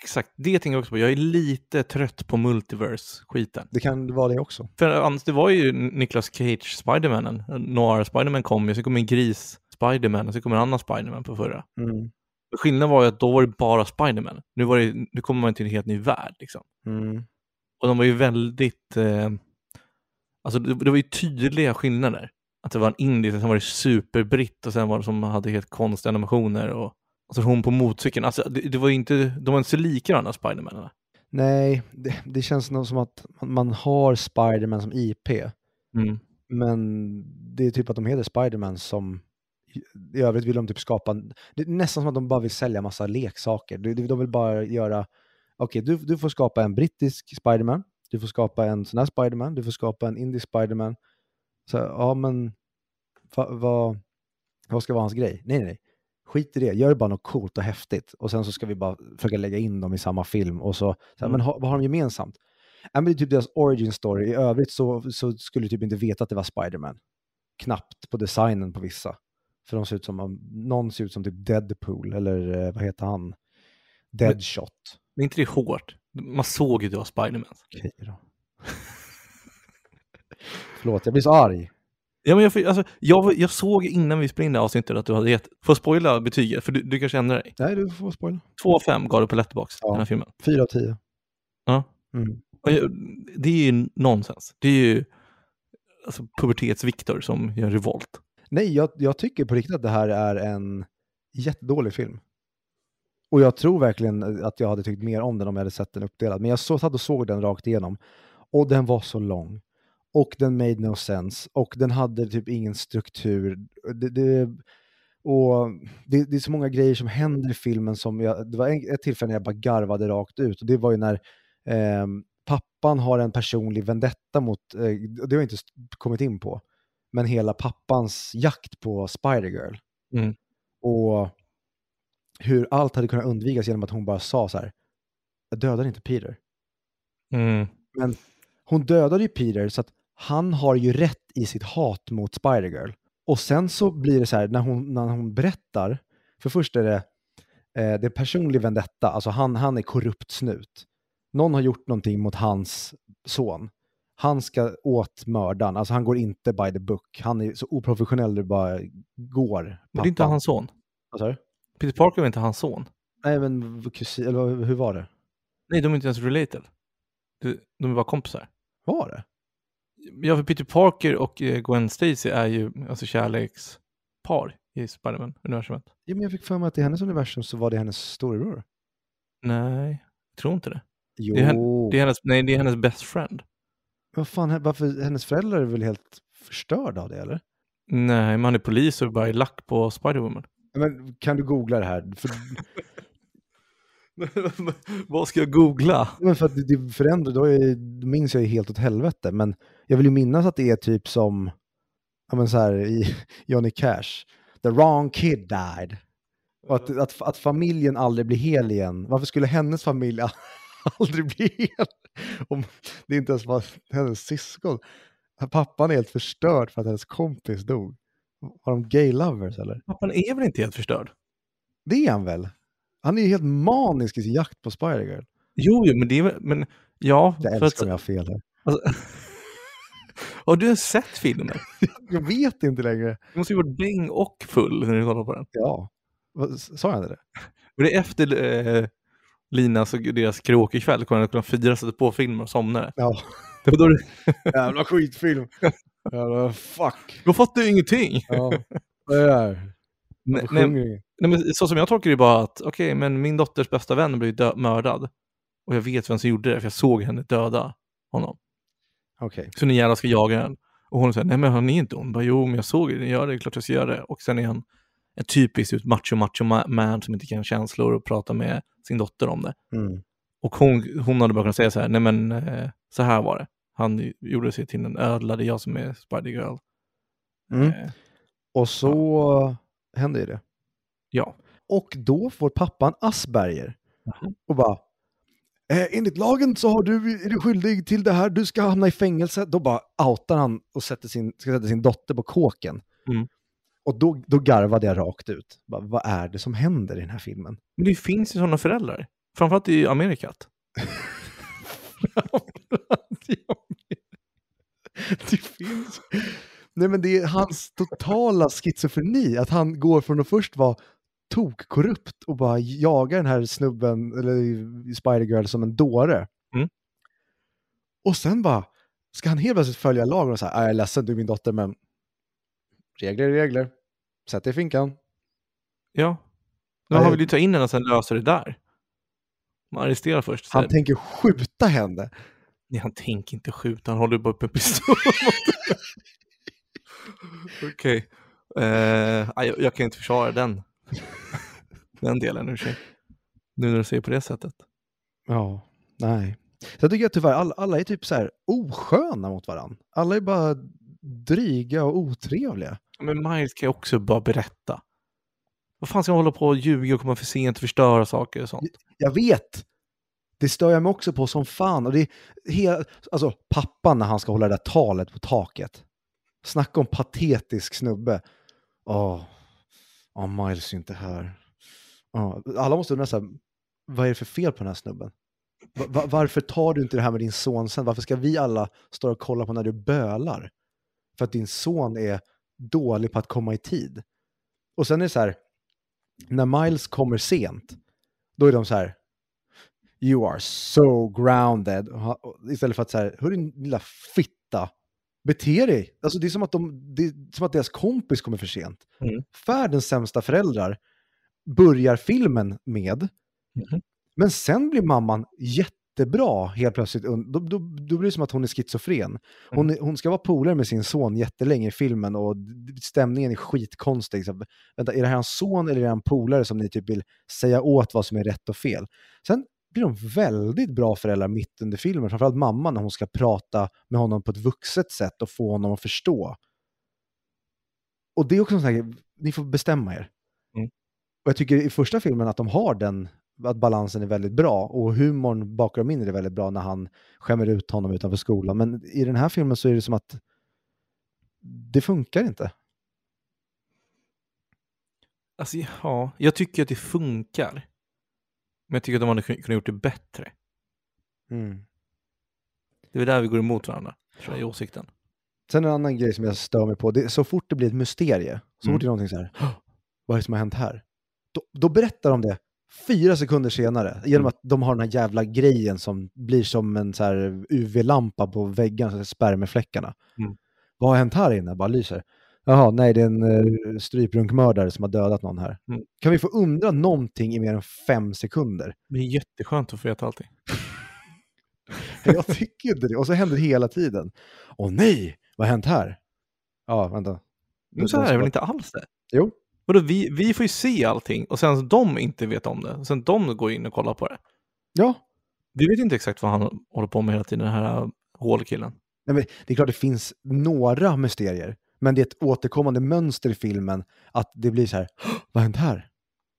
Speaker 1: Exakt, det tänker jag också på. Jag är lite trött på multiverse-skiten.
Speaker 2: Det kan vara det också.
Speaker 1: För annars, det var ju Nicolas Cage Spidermanen. Noir Spiderman kom ju, sen kom en gris Spiderman och sen kom en annan Spiderman på förra.
Speaker 2: Mm.
Speaker 1: Skillnaden var ju att då var det bara Spiderman. Nu, var det, nu kommer man till en helt ny värld. Liksom.
Speaker 2: Mm.
Speaker 1: Och de var ju väldigt... Eh, alltså det, det var ju tydliga skillnader. Att det var en indisk, sen var det superbritt och sen var det som hade helt konstiga animationer. Och, alltså hon på motorcykeln. Alltså det, det var ju inte, de var inte så lika varandra, Spidermanerna.
Speaker 2: Nej, det, det känns nog som att man, man har Spiderman som IP.
Speaker 1: Mm.
Speaker 2: Men det är typ att de heter Spiderman som i övrigt vill de typ skapa, det är nästan som att de bara vill sälja massa leksaker. De, vill bara göra, okej du, du får skapa en brittisk Spiderman, du får skapa en sån här Spiderman, du får skapa en indisk Spiderman. Så ja men, va, va, vad ska vara hans grej? Nej nej skit i det, gör bara något coolt och häftigt och sen så ska vi bara försöka lägga in dem i samma film och så, så
Speaker 1: Mm.
Speaker 2: men ha, vad har de gemensamt? Ja, men det är typ deras origin story. I övrigt så, så skulle du typ inte veta att det var Spiderman. Knappt på designen på vissa. För de ser ut som, om- någon ser ut som typ Deadpool, eller eh, vad heter han? Deadshot.
Speaker 1: Men är inte det hårt? Man såg ju att det var Spiderman.
Speaker 2: Okej då. Förlåt, jag blir så arg.
Speaker 1: Ja, men jag, alltså, jag, jag såg innan vi spelade in det här avsnittet att du hade gett... Får jag spoila betyget? För du, du kanske ändrar dig.
Speaker 2: Nej, du får spoila.
Speaker 1: Två av fem gav du på Letterboxd,
Speaker 2: Ja.
Speaker 1: den här filmen.
Speaker 2: Fyra av tio.
Speaker 1: Ja.
Speaker 2: Mm.
Speaker 1: Jag- Det är ju nonsens. Det är ju... alltså, pubertets-Viktor som gör revolt.
Speaker 2: Nej, jag, jag tycker på riktigt att det här är en jättedålig film. Och jag tror verkligen att jag hade tyckt mer om den om jag hade sett den uppdelad. Men jag så, satt och såg den rakt igenom. Och den var så lång. Och den made no sense. Och den hade typ ingen struktur. Det, det, och det, det är så många grejer som händer i filmen som jag, det var en, ett tillfälle när jag bara garvade rakt ut. Och det var ju när eh, pappan har en personlig vendetta mot, eh, det har jag inte kommit in på, men hela pappans jakt på Spider-Girl.
Speaker 1: Mm.
Speaker 2: Och hur allt hade kunnat undvikas genom att hon bara sa så här, jag dödar inte Peter.
Speaker 1: Mm.
Speaker 2: Men hon dödade ju Peter så att han har ju rätt i sitt hat mot Spider-Girl. Och sen så blir det så här, när hon, när hon berättar, för först är det, eh, det är personlig vendetta, alltså han, han är korrupt snut. Någon har gjort någonting mot hans son. Han ska åt mördaren, alltså han går inte by the book. Han är så oprofessionell det bara går.
Speaker 1: Men det är inte
Speaker 2: pappan.
Speaker 1: hans son.
Speaker 2: Vad sa du?
Speaker 1: Peter Parker var inte hans son.
Speaker 2: Nej men kusin, eller hur var det?
Speaker 1: Nej, de är inte ens related. De är bara kompisar.
Speaker 2: Var det?
Speaker 1: Ja, för Peter Parker och eh, Gwen Stacy är ju alltså kärlekspar i Spiderman-universumet.
Speaker 2: Ja, men jag fick för mig att i hennes universum så var det hennes storebror.
Speaker 1: Nej, jag tror inte det.
Speaker 2: Jo,
Speaker 1: Det är Det är hennes, nej, det är hennes best friend.
Speaker 2: Vad fan, varför, hennes föräldrar är väl helt förstörda av det eller?
Speaker 1: Nej, man är polis och bara är lack på Spider-Woman.
Speaker 2: Men kan du googla det här? För,
Speaker 1: Vad ska jag googla?
Speaker 2: men för att det, förändrar, då, är, då minns jag ju helt åt helvete. Men jag vill ju minnas att det är typ som, ja men så här i Johnny Cash, the wrong kid died. Och att, att, att familjen aldrig blir hel igen. Varför skulle hennes familj aldrig bli hel? Om det inte ens var hennes syskon. Pappan är helt förstörd för att hennes kompis dog. Var de gay lovers eller?
Speaker 1: Pappan är väl inte helt förstörd?
Speaker 2: Det är han väl? Han är ju helt manisk i sin jakt på Spider-Girl.
Speaker 1: Jo, jo, men det är väl, men ja.
Speaker 2: Jag älskar om jag har fel här.
Speaker 1: alltså, Har du sett filmen?
Speaker 2: Jag vet inte längre.
Speaker 1: Du måste ju varit bäng och full när du kollar på den.
Speaker 2: Ja. Sa jag inte det?
Speaker 1: Det är efter eh, Linas och deras karaokekväll, kom jag klockan fyra, satte på filmen och somnade.
Speaker 2: Ja.
Speaker 1: Det var då du,
Speaker 2: Jävla skitfilm. Jävla fuck.
Speaker 1: då fattar du ingenting.
Speaker 2: Ja. Är det här?
Speaker 1: Nej, nej, men så som jag tolkar det är bara att, okej, men min dotters bästa vän blev mördad. Och jag vet vem som gjorde det, för jag såg henne döda honom.
Speaker 2: Okej.
Speaker 1: Så ni jävlar ska jaga den. Och hon säger, nej men han är inte ond. Bara, jo, men jag såg det, jag gör det, är klart jag ska göra det. Och sen är han en typisk macho, macho ma- man som inte kan känslor och prata med sin dotter om det.
Speaker 2: Mm.
Speaker 1: Och hon, hon hade bara kunnat säga så här, nej men eh, så här var det. Han gjorde sig till en ödla, det är jag som är Spider-Girl.
Speaker 2: Mm.
Speaker 1: Eh,
Speaker 2: Och så händer ju det.
Speaker 1: ja.
Speaker 2: Och då får pappan Asperger.
Speaker 1: Jaha.
Speaker 2: Och bara, eh, enligt lagen så har du, är du skyldig till det här, du ska hamna i fängelse. Då bara outar han och sätter sin, ska sätta sin dotter på kåken.
Speaker 1: Mm.
Speaker 2: Och då, då garvade jag rakt ut. Bara, vad är det som händer i den här filmen?
Speaker 1: Men det finns ju sådana föräldrar. Framförallt i Amerikat.
Speaker 2: det finns... Nej men det är hans totala schizofreni, att han går från att först vara tokkorrupt och bara jagar den här snubben, eller Spider-Girl som en dåre.
Speaker 1: Mm.
Speaker 2: Och sen bara, ska han helt plötsligt följa lagen och säga, "Ah, jag är ledsen du är min dotter men regler regler, sätt dig i finkan.
Speaker 1: Ja.
Speaker 2: Nej.
Speaker 1: har vi ju ta in henne och sen lösa det där. Man arresterar först.
Speaker 2: Han tänker skjuta henne.
Speaker 1: Nej, han tänker inte skjuta, han håller bara upp en pistol. Okej. Eh, nej, jag, jag kan inte försvara den. den delen ur sig. Nu när du säger på det sättet.
Speaker 2: Ja, nej. Jag tycker att tyvärr alla, alla är typ så här osköna mot varandra. Alla är bara dryga och otrevliga.
Speaker 1: Men Miles kan ju också bara berätta. Vad fan ska man hålla på och ljuga och komma för sent och förstöra saker och sånt?
Speaker 2: Jag vet! Det stör jag mig också på som fan. Och det är hela, alltså pappan när han ska hålla det där talet på taket. Snacka om patetisk snubbe. Åh, oh, Miles är inte här. Oh. alla måste undra så här, vad är det för fel på den här snubben? Va- va- varför tar du inte det här med din son sen? Varför ska vi alla stå och kolla på när du bölar? För att din son är dålig på att komma i tid. Och sen är det så här, när Miles kommer sent, då är de så här, You are so grounded. Istället för att så här, hörru din lilla fitta, Bete dig. Alltså det är som att, de, det är som att deras kompis kommer för sent.
Speaker 1: Mm.
Speaker 2: Världens sämsta föräldrar börjar filmen med,
Speaker 1: Mhm.
Speaker 2: men sen blir mamman jättebra helt plötsligt. Då, då, då blir det som att hon är schizofren. Hon, är- hon ska vara polare med sin son jättelänge i filmen och stämningen är skitkonstig. Så, vänta, är det här hans son eller är det en polare som ni typ vill säga åt vad som är rätt och fel? Sen blir de väldigt bra föräldrar mitt under filmen, framförallt mamman när hon ska prata med honom på ett vuxet sätt och få honom att förstå. Och det är också en sån här, ni får bestämma er.
Speaker 1: Mm.
Speaker 2: Och jag tycker i första filmen att de har den, att balansen är väldigt bra och humorn bakom in är väldigt bra när han skämmer ut honom utanför skolan. Men i den här filmen så är det som att det funkar inte.
Speaker 1: Alltså, ja, jag tycker att det funkar. Men jag tycker att de hade kun- kunnat gjort det bättre. Det är där vi går emot varandra, tror jag, i åsikten.
Speaker 2: Sen en annan grej som jag stör mig på, det så fort det blir ett mysterie, så
Speaker 1: Mm.
Speaker 2: fort det är någonting så här, vad är det som har hänt här? Då, då berättar de det fyra sekunder senare, genom
Speaker 1: Mm.
Speaker 2: att de har den här jävla grejen som blir som en UV-lampa på är spermefläckarna.
Speaker 1: Mm.
Speaker 2: Vad har hänt här inne? Bara lyser. Jaha, nej det är en uh, stryprunkmördare som har dödat någon här.
Speaker 1: Mm.
Speaker 2: Kan vi få undra någonting i mer än fem sekunder?
Speaker 1: Det är jätteskönt att få veta allting.
Speaker 2: Jag tycker inte det. Och så händer det hela tiden. Åh nej, vad har hänt här? Ja, vänta.
Speaker 1: Men så här är väl inte alls det?
Speaker 2: Jo,
Speaker 1: Vadå, vi, vi får ju se allting och sen de inte vet om det. Sen de går in och kollar på det.
Speaker 2: ja.
Speaker 1: Vi vet inte exakt vad han håller på med hela tiden, den här äh, hålkillen.
Speaker 2: Nej, men det är klart det finns några mysterier, men det är ett återkommande mönster i filmen att det blir så här, "Hå! vad har hänt här?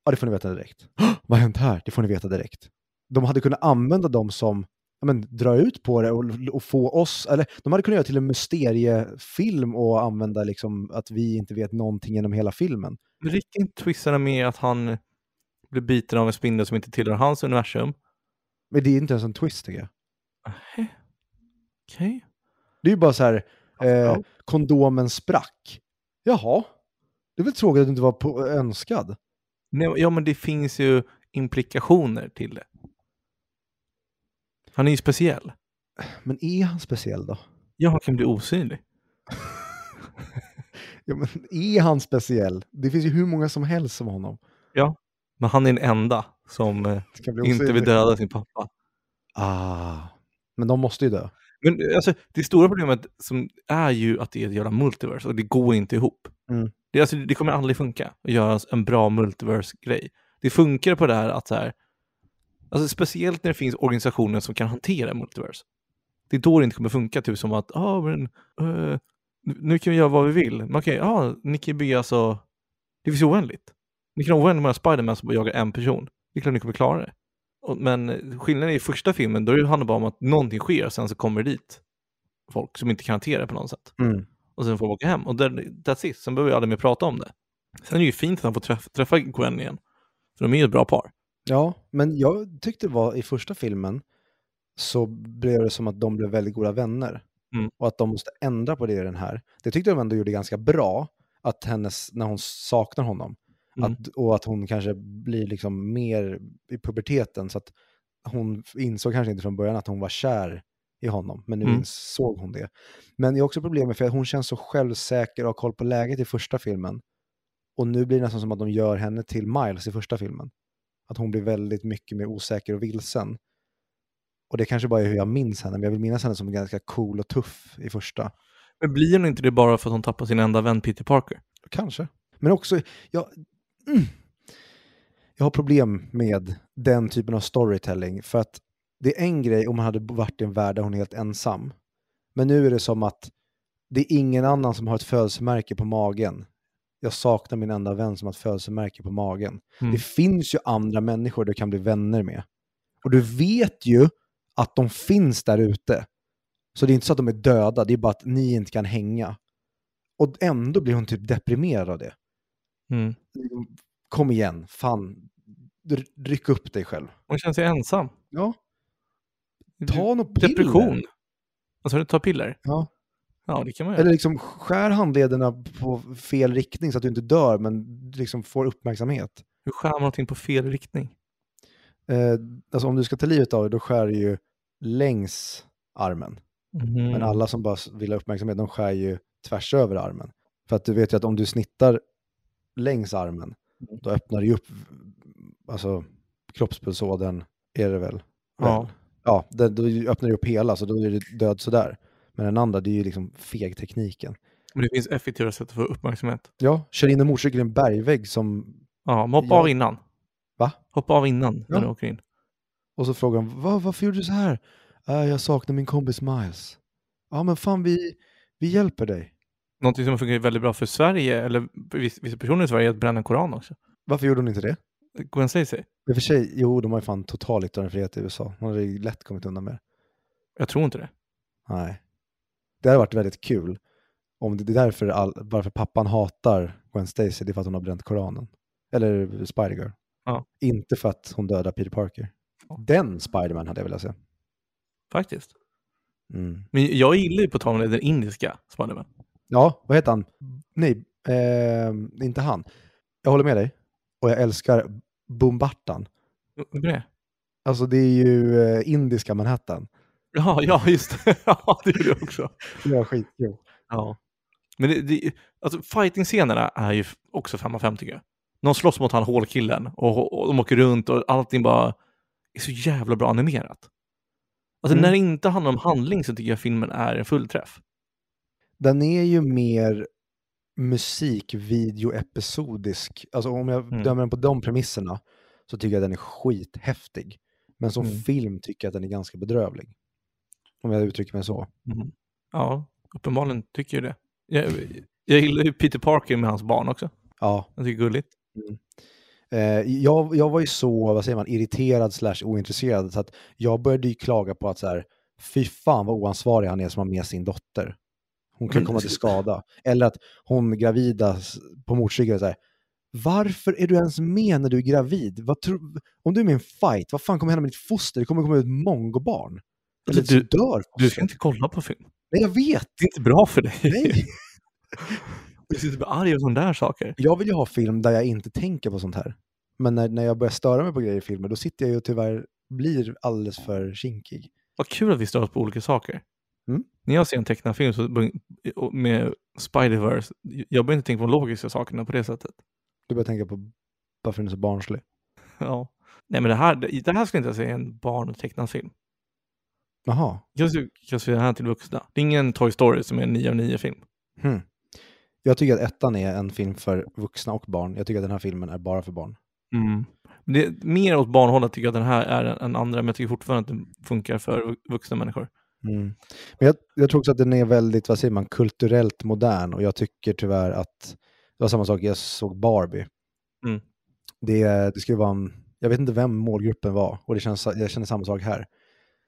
Speaker 2: Ja, det får ni veta direkt. "Hå! Vad har hänt här? Det får ni veta direkt. De hade kunnat använda dem som, ja, men, dra ut på det och, och få oss, eller de hade kunnat göra till en mysteriefilm och använda liksom att vi inte vet någonting genom hela filmen.
Speaker 1: Inte twisterna med att han blir biten av en spindel som inte tillhör hans universum?
Speaker 2: Men det är inte ens en twist tycker jag.
Speaker 1: Okej.
Speaker 2: Det är ju bara så här, eh, kondomen sprack. Jaha, det är väl tråkigt att du inte var på, önskad.
Speaker 1: Nej, Ja, men det finns ju implikationer till det. Han är ju speciell.
Speaker 2: Men är han speciell då?
Speaker 1: Ja, han kan bli osynlig.
Speaker 2: Ja, men är han speciell? Det finns ju hur många som helst som honom.
Speaker 1: Men han är den enda som eh, inte vill döda sin pappa.
Speaker 2: Ah, men de måste ju dö.
Speaker 1: Men alltså, det stora problemet som är ju att det är ett jävla multiverse och det går inte ihop.
Speaker 2: Mm.
Speaker 1: Det, alltså, det kommer aldrig funka att göra en bra multiverse-grej. Det funkar på det här att så här, alltså speciellt när det finns organisationer som kan hantera multiverse. Det är då det inte kommer funka, typ som att, ja ah, men eh, nu- kan vi göra vad vi vill. Men okej, ja, ni kan ju bygga alltså, det finns ju oändligt. Ni kan ha oändligt många Spiderman som bara jagar en person. Det är klart ni kommer klara det. Men eh, skillnaden i första filmen, då handlar det bara om att någonting sker och sen så kommer det dit folk som inte kan hantera det på något sätt.
Speaker 2: Mm.
Speaker 1: Och sen får de åka hem. Och där, that's it. Sen behöver vi aldrig mer prata om det. Sen är det ju fint att han får träffa, träffa Gwen igen. För de är ju ett bra par.
Speaker 2: Ja, men jag tyckte det var i första filmen så blev det som att de blev väldigt goda vänner.
Speaker 1: Mm.
Speaker 2: Och att de måste ändra på det i den här. Det tyckte de ändå gjorde ganska bra, att hennes, när hon saknar honom.
Speaker 1: Mm.
Speaker 2: Att, och att hon kanske blir liksom mer i puberteten. Så att hon insåg kanske inte från början att hon var kär i honom, men nu
Speaker 1: Mm.
Speaker 2: insåg hon det. Men jag har också problem med för att hon känns så självsäker och har koll på läget i första filmen. Och nu blir det nästan som att de gör henne till Miles i första filmen. Att hon blir väldigt mycket mer osäker och vilsen. Och det kanske bara är hur jag minns henne, men jag vill minnas henne som ganska cool och tuff i första.
Speaker 1: Men blir hon inte det bara för att hon tappar sin enda vän Peter Parker?
Speaker 2: Kanske. Men också, jag, mm, jag har problem med den typen av storytelling. För att det är en grej om man hade varit i en värld där hon är helt ensam. Men nu är det som att det är ingen annan som har ett födelsemärke på magen. Jag saknar min enda vän som har ett födelsemärke på magen.
Speaker 1: Mm.
Speaker 2: Det finns ju andra människor du kan bli vänner med. Och du vet ju att de finns där ute. Så det är inte så att de är döda, det är bara att ni inte kan hänga. Och ändå blir hon typ deprimerad av det.
Speaker 1: Mm.
Speaker 2: Kom igen, fan. Ryck upp dig själv.
Speaker 1: Hon känner sig ensam.
Speaker 2: Ja. Ta något piller.
Speaker 1: Depression. Alltså, du tar piller?
Speaker 2: Ja.
Speaker 1: Ja, det kan man göra.
Speaker 2: Eller liksom skär handlederna på fel riktning så att du inte dör men liksom får uppmärksamhet.
Speaker 1: Hur skär man någonting på fel riktning?
Speaker 2: Eh, alltså om du ska ta livet av dig, då skär du ju längs armen.
Speaker 1: Mhm.
Speaker 2: Men alla som bara vill ha uppmärksamhet, de skär ju tvärs över armen. För att du vet ju att om du snittar längs armen,
Speaker 1: Mm.
Speaker 2: då öppnar det ju upp, alltså kroppspulsådern är det väl?
Speaker 1: Ja.
Speaker 2: Väl? Ja, det, då öppnar det upp hela, så då är det död sådär. Men den andra, det är ju liksom feg-tekniken.
Speaker 1: Men det finns effektivare sätt att få uppmärksamhet.
Speaker 2: Ja, kör in en motorcykel i en bergvägg som,
Speaker 1: Ja, men hoppa
Speaker 2: Ja.
Speaker 1: av innan.
Speaker 2: Va?
Speaker 1: Hoppa av innan när
Speaker 2: Ja.
Speaker 1: du åker in.
Speaker 2: Och så frågar de, Va, varför gjorde du så här? "Äh, jag saknar min kompis Miles. Ja, men fan vi, vi hjälper dig.
Speaker 1: Någonting som funkar väldigt bra för Sverige, eller vissa personer i Sverige, är att bränna en koran också.
Speaker 2: Varför gjorde hon inte det?
Speaker 1: Gwen Stacy?
Speaker 2: I och för sig, jo, de har ju fan total yttrandefrihet i USA. Hon hade ju lätt kommit undan med det.
Speaker 1: Jag tror inte det.
Speaker 2: Nej. Det hade varit väldigt kul. Om det, det är därför all, varför pappan hatar Gwen Stacy, det är för att hon har bränt Koranen. Eller Spider-Girl.
Speaker 1: Ja.
Speaker 2: Inte för att hon dödar Peter Parker. Den Spiderman hade jag velat se.
Speaker 1: Faktiskt.
Speaker 2: Mm.
Speaker 1: Men jag gillar ju på tal om det, den indiska Spiderman.
Speaker 2: Ja, vad heter han? Nej, eh, inte han. Jag håller med dig. Och jag älskar Bombartan.
Speaker 1: Vem är det?
Speaker 2: Alltså det är ju eh, indiska Manhattan.
Speaker 1: Ja, ja, just det. Ja, det gjorde jag också.
Speaker 2: Det var skitkul.
Speaker 1: Ja. Men det, det, alltså fighting-scenerna är ju också 5 av 5 tycker jag. Någon slåss mot han hålkillen och, och de åker runt och allting bara är så jävla bra animerat. Alltså
Speaker 2: Mm.
Speaker 1: när det inte handlar om handling så tycker jag filmen är en fullträff.
Speaker 2: Den är ju mer musikvideo-episodisk. Alltså om jag
Speaker 1: Mm.
Speaker 2: dömer den på de premisserna så tycker jag den är skithäftig. Men som
Speaker 1: Mm.
Speaker 2: film tycker jag att den är ganska bedrövlig. Om jag uttrycker mig så.
Speaker 1: Mhm. Ja, uppenbarligen tycker jag det. Jag, jag gillar ju Peter Parker med hans barn också.
Speaker 2: Ja,
Speaker 1: Jag tycker det är gulligt.
Speaker 2: eh, jag, jag var ju så, vad säger man, irriterad slash ointresserad så att jag började ju klaga på att så här, fy fan vad oansvarig han är som har med sin dotter. Hon kan
Speaker 1: Men-
Speaker 2: komma till skada. Eller att hon gravida på motorcykeln så här, varför är du ens med när du är gravid? Tro- om du är med i en fight, vad fan kommer hända med ditt foster? Det kommer komma ut mongobarn. Eller
Speaker 1: Alltså,
Speaker 2: så
Speaker 1: du-
Speaker 2: dör
Speaker 1: Du ska inte kolla på film.
Speaker 2: Nej, jag vet!
Speaker 1: Det är inte bra för dig.
Speaker 2: Nej.
Speaker 1: Du sitter bara arg och sådana där saker.
Speaker 2: Jag vill ju ha film där jag inte tänker på sånt här. Men när, när jag börjar störa mig på grejer i filmer, då sitter jag ju och tyvärr blir alldeles för kinkig.
Speaker 1: Vad kul att vi stör oss på olika saker.
Speaker 2: Mm.
Speaker 1: När jag ser en tecknad film så, och med Spider-Verse, jag börjar inte tänka på de logiska sakerna på det sättet.
Speaker 2: Du börjar tänka på varför den är så barnslig.
Speaker 1: Ja. Nej men det här, det här skulle inte jag säga är en barn och tecknad film.
Speaker 2: Jaha.
Speaker 1: Jag skulle jag säga den här till vuxna. Det är ingen Toy Story som är en 9 av 9 film.
Speaker 2: Hmm. Jag tycker att ettan är en film för vuxna och barn. Jag tycker att den här filmen är bara för barn.
Speaker 1: Men Det är mer åt barnhållet tycker jag att den här är än- andra, men jag tycker fortfarande att den funkar för vu- vuxna människor.
Speaker 2: Mm. Men jag, jag tror också att den är väldigt, vad säger man, kulturellt modern och jag tycker tyvärr att det var samma sak, jag såg Barbie.
Speaker 1: Mm.
Speaker 2: Det, det skulle vara en, jag vet inte vem målgruppen var och det känns, jag känner samma sak här.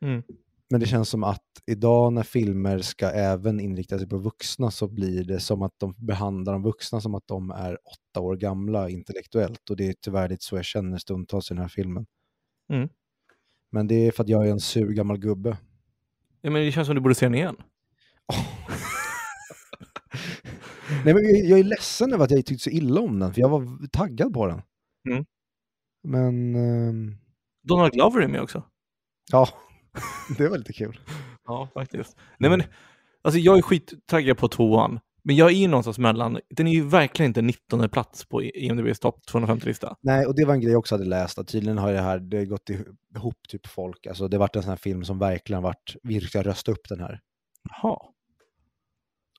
Speaker 1: Mm.
Speaker 2: Men det känns som att idag när filmer ska även inrikta sig på vuxna så blir det som att de behandlar de vuxna som att de är åtta år gamla intellektuellt. Och det är tyvärr lite så jag känner stundtals i den här filmen.
Speaker 1: Mm.
Speaker 2: Men det är för att jag är en sur gammal gubbe.
Speaker 1: Ja, men det känns som du borde se den igen.
Speaker 2: Nej, men jag, jag är ledsen över att jag tyckte så illa om den, för jag var taggad på den.
Speaker 1: Mm.
Speaker 2: Men ehm,
Speaker 1: Donald Glover är med också.
Speaker 2: ja, det var lite kul.
Speaker 1: Ja, faktiskt. Nej men, alltså jag är skittaggad på tvåan. Men jag är ju någonstans mellan, den är ju verkligen inte 19 plats på IMDBs topp 250-lista.
Speaker 2: Nej, och det var en grej jag också hade läst, att tydligen har det här det har gått ihop typ folk. Alltså det har varit en sån här film som verkligen har varit, vi ska rösta upp den här.
Speaker 1: Jaha.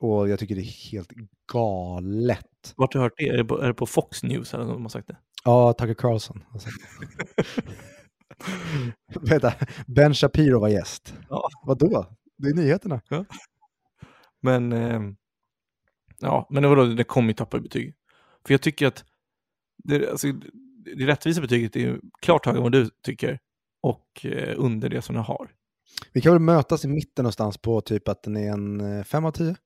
Speaker 2: Och jag tycker det är helt galet.
Speaker 1: Vart har du hört det? Är det på, är det på Fox News eller någon som har sagt det?
Speaker 2: Ja, Tucker Carlson. Alltså. Vänta, Ben Shapiro var gäst.
Speaker 1: Ja.
Speaker 2: Vadå? Det är nyheterna.
Speaker 1: Men, ehm, ja, men det, var då, det kommer ju tappa i betyg. För jag tycker att det, alltså, det rättvisa betyget är ju klart högre än vad du tycker och eh, under det som jag har.
Speaker 2: Vi kan väl mötas i mitten någonstans på typ att den är en 5 av 10?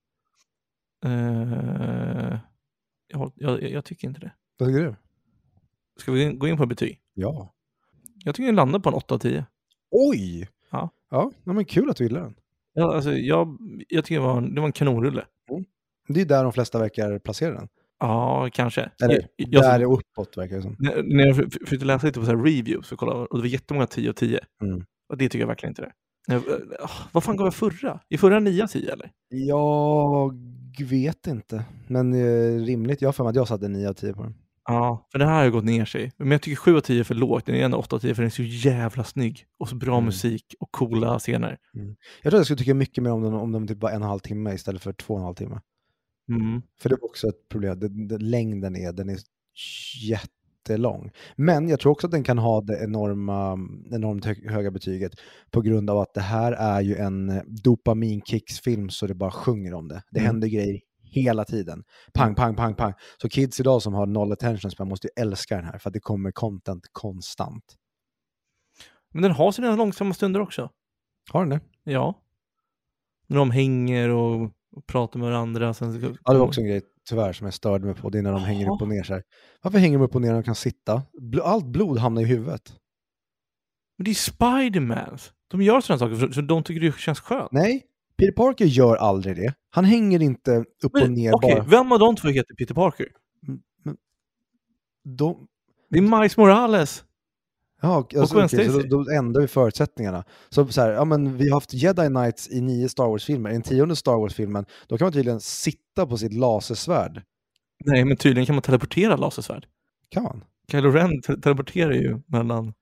Speaker 1: Eh, jag, jag, jag tycker inte det.
Speaker 2: Vad tycker du?
Speaker 1: Ska vi gå in på betyg?
Speaker 2: Ja.
Speaker 1: Jag tycker den landar på en 8 av 10.
Speaker 2: Oj!
Speaker 1: Ja.
Speaker 2: Ja, men kul att du gillar den.
Speaker 1: Ja, alltså, jag, jag tycker det var en, det var en kanonrulle.
Speaker 2: Det är där de flesta verkar placera den.
Speaker 1: Ja, kanske.
Speaker 2: Eller,
Speaker 1: jag, jag,
Speaker 2: där är uppåt verkar det som.
Speaker 1: när, när jag för- försökte läsa lite på så reviews och kolla, och det var jättemånga 10 och 10.
Speaker 2: Mm.
Speaker 1: Och det tycker jag verkligen inte det. Eh, eh, Vad fan gav jag förra? I förra 9 av 10 eller?
Speaker 2: Jag vet inte, men eh, rimligt. Jag har för mig att jag satte 9 av 10 på den.
Speaker 1: Ja, för det här har ju gått ner sig. Men jag tycker 7 av 10 är för lågt. Den är ändå 8 av 10 för den är så jävla snygg. Och så bra
Speaker 2: Mm.
Speaker 1: musik och coola scener.
Speaker 2: Jag tror jag skulle tycka mycket mer om den om den typ var en och en halv timme istället för två och en halv timme.
Speaker 1: Mm.
Speaker 2: För det är också ett problem. Den, den, längden är, den är jättelång. Men jag tror också att den kan ha det enorma, enormt hö, höga betyget på grund av att det här är ju en dopaminkicksfilm så det bara sjunger om det. Det
Speaker 1: Mm.
Speaker 2: händer grejer hela tiden. Pang, pang, pang, pang. Så kids idag som har noll attention span måste ju älska den här för att det kommer content konstant.
Speaker 1: Men den har sina långsamma stunder också.
Speaker 2: Har den det?
Speaker 1: Ja. När de hänger och, och pratar med varandra. Sen...
Speaker 2: Ja, det var också en grej tyvärr som jag störde mig på. Det är när de hänger
Speaker 1: Jaha.
Speaker 2: upp och ner så här. Varför hänger de upp och ner när de kan sitta? Allt blod hamnar i huvudet.
Speaker 1: Men det är Spiderman. De gör sådana saker för, för de tycker det känns skönt.
Speaker 2: Nej, Peter Parker gör aldrig det. Han hänger inte upp och
Speaker 1: Men,
Speaker 2: ner
Speaker 1: Okej,
Speaker 2: bara.
Speaker 1: vem av de två heter Peter Parker?
Speaker 2: De,
Speaker 1: Det är Miles Morales.
Speaker 2: ja, alltså, okej, så då, då ändrar vi förutsättningarna. Så, så här, ja, men vi har haft Jedi Knights i nio Star Wars-filmer. I den tionde Star Wars-filmen, då kan man tydligen sitta på sitt lasersvärd.
Speaker 1: Nej, men tydligen kan man teleportera lasersvärd.
Speaker 2: Kan man?
Speaker 1: Kylo Ren te- teleporterar ju mellan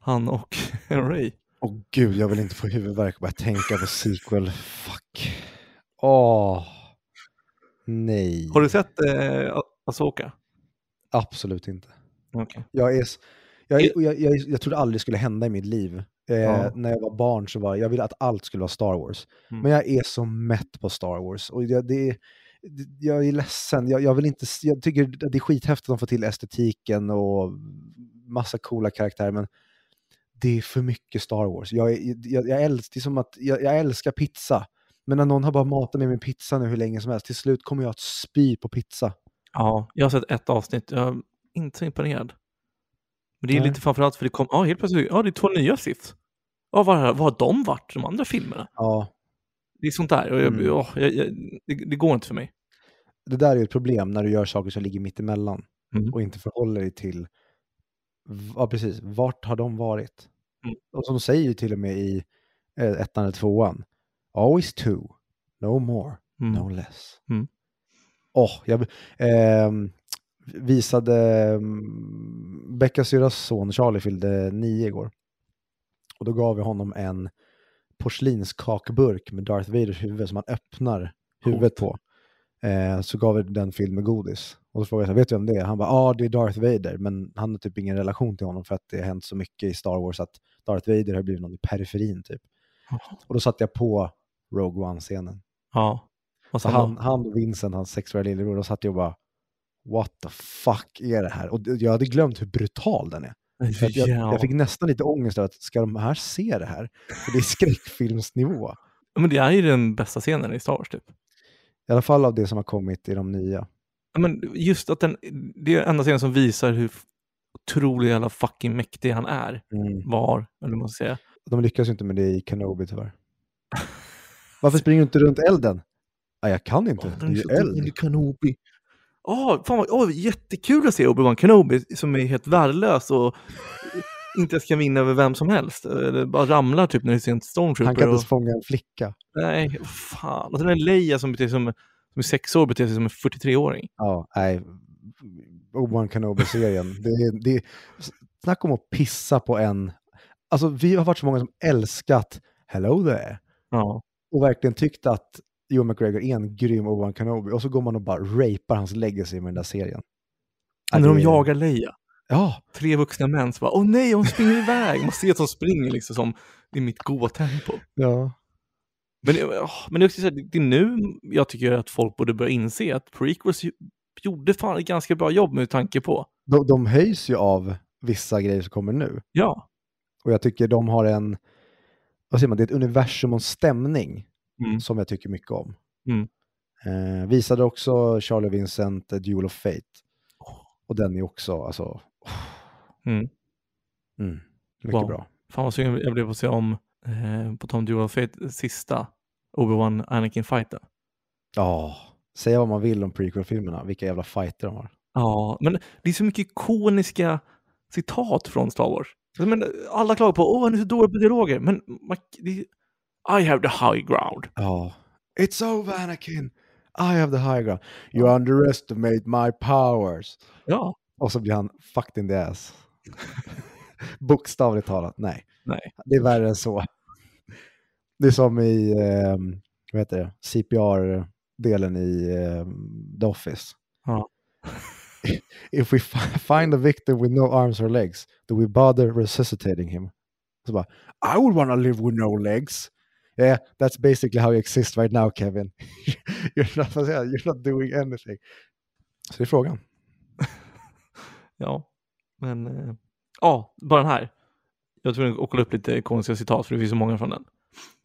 Speaker 1: han och Ray.
Speaker 2: Åh gud, jag vill inte få huvudvärk och bara tänka på sequel. Fuck. Åh. Nej.
Speaker 1: Har du sett eh, Asoka?
Speaker 2: Absolut inte.
Speaker 1: Okej.
Speaker 2: Jag, är, jag, är, jag, jag, jag trodde aldrig det skulle hända i mitt liv. Eh,
Speaker 1: Ja.
Speaker 2: När jag var barn så var jag ville att allt skulle vara Star Wars.
Speaker 1: Mm.
Speaker 2: Men jag är så mätt på Star Wars. Och jag, det, är- det- jag är ledsen. Jag, jag, vill inte, jag tycker det är skithäftigt att de får till estetiken och massa coola karaktärer. Men det är för mycket Star Wars. Jag, jag, jag, älsk, det är som att jag, jag älskar pizza. Men när någon har bara matat mig med pizza nu hur länge som helst, till slut kommer jag att spy på pizza.
Speaker 1: Ja, jag har sett ett avsnitt. Jag är inte så imponerad. Men det är
Speaker 2: Nej.
Speaker 1: lite framförallt för det kom, ja helt plötsligt, ja det är två nya Sith. Ja, var, har- de varit, de andra filmerna?
Speaker 2: Ja,
Speaker 1: Det är sånt där, och jag,
Speaker 2: Mm.
Speaker 1: ja, jag, jag, det, det går inte för mig.
Speaker 2: det där är ju ett problem när du gör saker som ligger mitt emellan
Speaker 1: Mm.
Speaker 2: och inte förhåller dig till, ja precis, vart har de varit?
Speaker 1: Mm.
Speaker 2: Och som de säger ju till och med i eh, ettan eller tvåan, always two, no more,
Speaker 1: Mm.
Speaker 2: no less.
Speaker 1: Mm.
Speaker 2: Åh, jag ehm, visade um, Beckas syrras son Charlie fyllde nio igår. Och då gav vi honom en porslinskakburk med Darth Vaders huvud som han öppnar huvudet på. Eh, så gav vi den fylld med godis. Och så frågade jag, vet du vem det är? Han bara, ja ah, det är Darth Vader, men han har typ ingen relation till honom för att det har hänt så mycket i Star Wars att Darth Vader har blivit någon i periferin typ. Och då satte jag på Rogue One-scenen.
Speaker 1: Ja. Och
Speaker 2: Så han, han och Vincent, hans sexuella lillebror, då satt jag och bara, what the fuck är det här? Och jag hade glömt hur brutal den är. Jag,
Speaker 1: Ja.
Speaker 2: jag fick nästan lite ångest över att ska de här se det här? För det är skräckfilmsnivå.
Speaker 1: Men det är ju den bästa scenen i Star Wars typ.
Speaker 2: I alla fall av det som har kommit i de nya.
Speaker 1: Men just att den, det är enda scenen som visar hur otroligt jävla fucking mäktig han är.
Speaker 2: Mm.
Speaker 1: Var, eller ska säga.
Speaker 2: De lyckas ju inte med det i Kenobi tyvärr. Varför springer du inte runt elden? Ah, jag kan inte, det är ju eld.
Speaker 1: Kenobi. Åh, fan vad, åh, jättekul att se Obi-Wan Kenobi som är helt värdelös och inte ens kan vinna över vem som helst. Eller bara ramlar typ när det ser en stormtrooper.
Speaker 2: Han kan inte
Speaker 1: och,
Speaker 2: ens fånga en flicka.
Speaker 1: Nej, fan. Och sen är Leia som beter sig som, som är sex år beter sig som en 43-åring.
Speaker 2: Ja, nej. Obi-Wan Kenobi-serien. Det, det, är- snacka om att pissa på en... Alltså vi har varit så många som älskat Hello there.
Speaker 1: Ja.
Speaker 2: Och verkligen tyckt att Ewan McGregor är en grym Obi-Wan Kenobi och så går man och bara rapar hans legacy med den där serien. Ja,
Speaker 1: när de jagar Leia.
Speaker 2: Ja,
Speaker 1: Tre vuxna män som bara, åh nej, hon springer iväg. Man ser att de springer liksom som i mitt gå-tempo.
Speaker 2: ja.
Speaker 1: Men, det- åh, men det är också så här, det är nu jag tycker att folk borde börja inse att prequels gjorde fan ett ganska bra jobb med tanke på.
Speaker 2: De, de höjs ju av vissa grejer som kommer nu.
Speaker 1: Ja.
Speaker 2: Och jag tycker de har en, vad säger man, det är ett universum och en stämning
Speaker 1: Mm.
Speaker 2: som jag tycker mycket om.
Speaker 1: Mm.
Speaker 2: Eh, visade också Charlie Vincent eh, Duel of Fate. Och den är också, alltså,
Speaker 1: Mm.
Speaker 2: mm, mycket
Speaker 1: Wow.
Speaker 2: bra.
Speaker 1: Fan vad sugen jag blev på att se om, eh, på Tom Duel of Fate, sista Obi-Wan Anakin-fighten.
Speaker 2: Ja, säga vad man vill om prequel-filmerna, vilka jävla fighter de har.
Speaker 1: Ja, men det är så mycket ikoniska citat från Star Wars. Men alla klagar på åh, han är så dålig på dialoger. Men I have the high ground.
Speaker 2: Ja. It's over Anakin! I have the high ground. You underestimate my powers.
Speaker 1: Ja,
Speaker 2: Och så blir han fucked in the ass. Bokstavligt talat, nej.
Speaker 1: nej.
Speaker 2: Det är värre än så. Det är som i, eh, vad heter det, CPR-delen i eh, The Office.
Speaker 1: Ja.
Speaker 2: If we fi- find a victim with no arms or legs, do we bother resuscitating him? Så bara, I would wanna live with no legs. Yeah, that's basically how you exist right now, Kevin. you're, not, jag? you're not doing anything. Så det är frågan.
Speaker 1: Ja, men eh, ja, bara den här. Jag tror att kolla upp lite konstiga citat för det finns så många från den.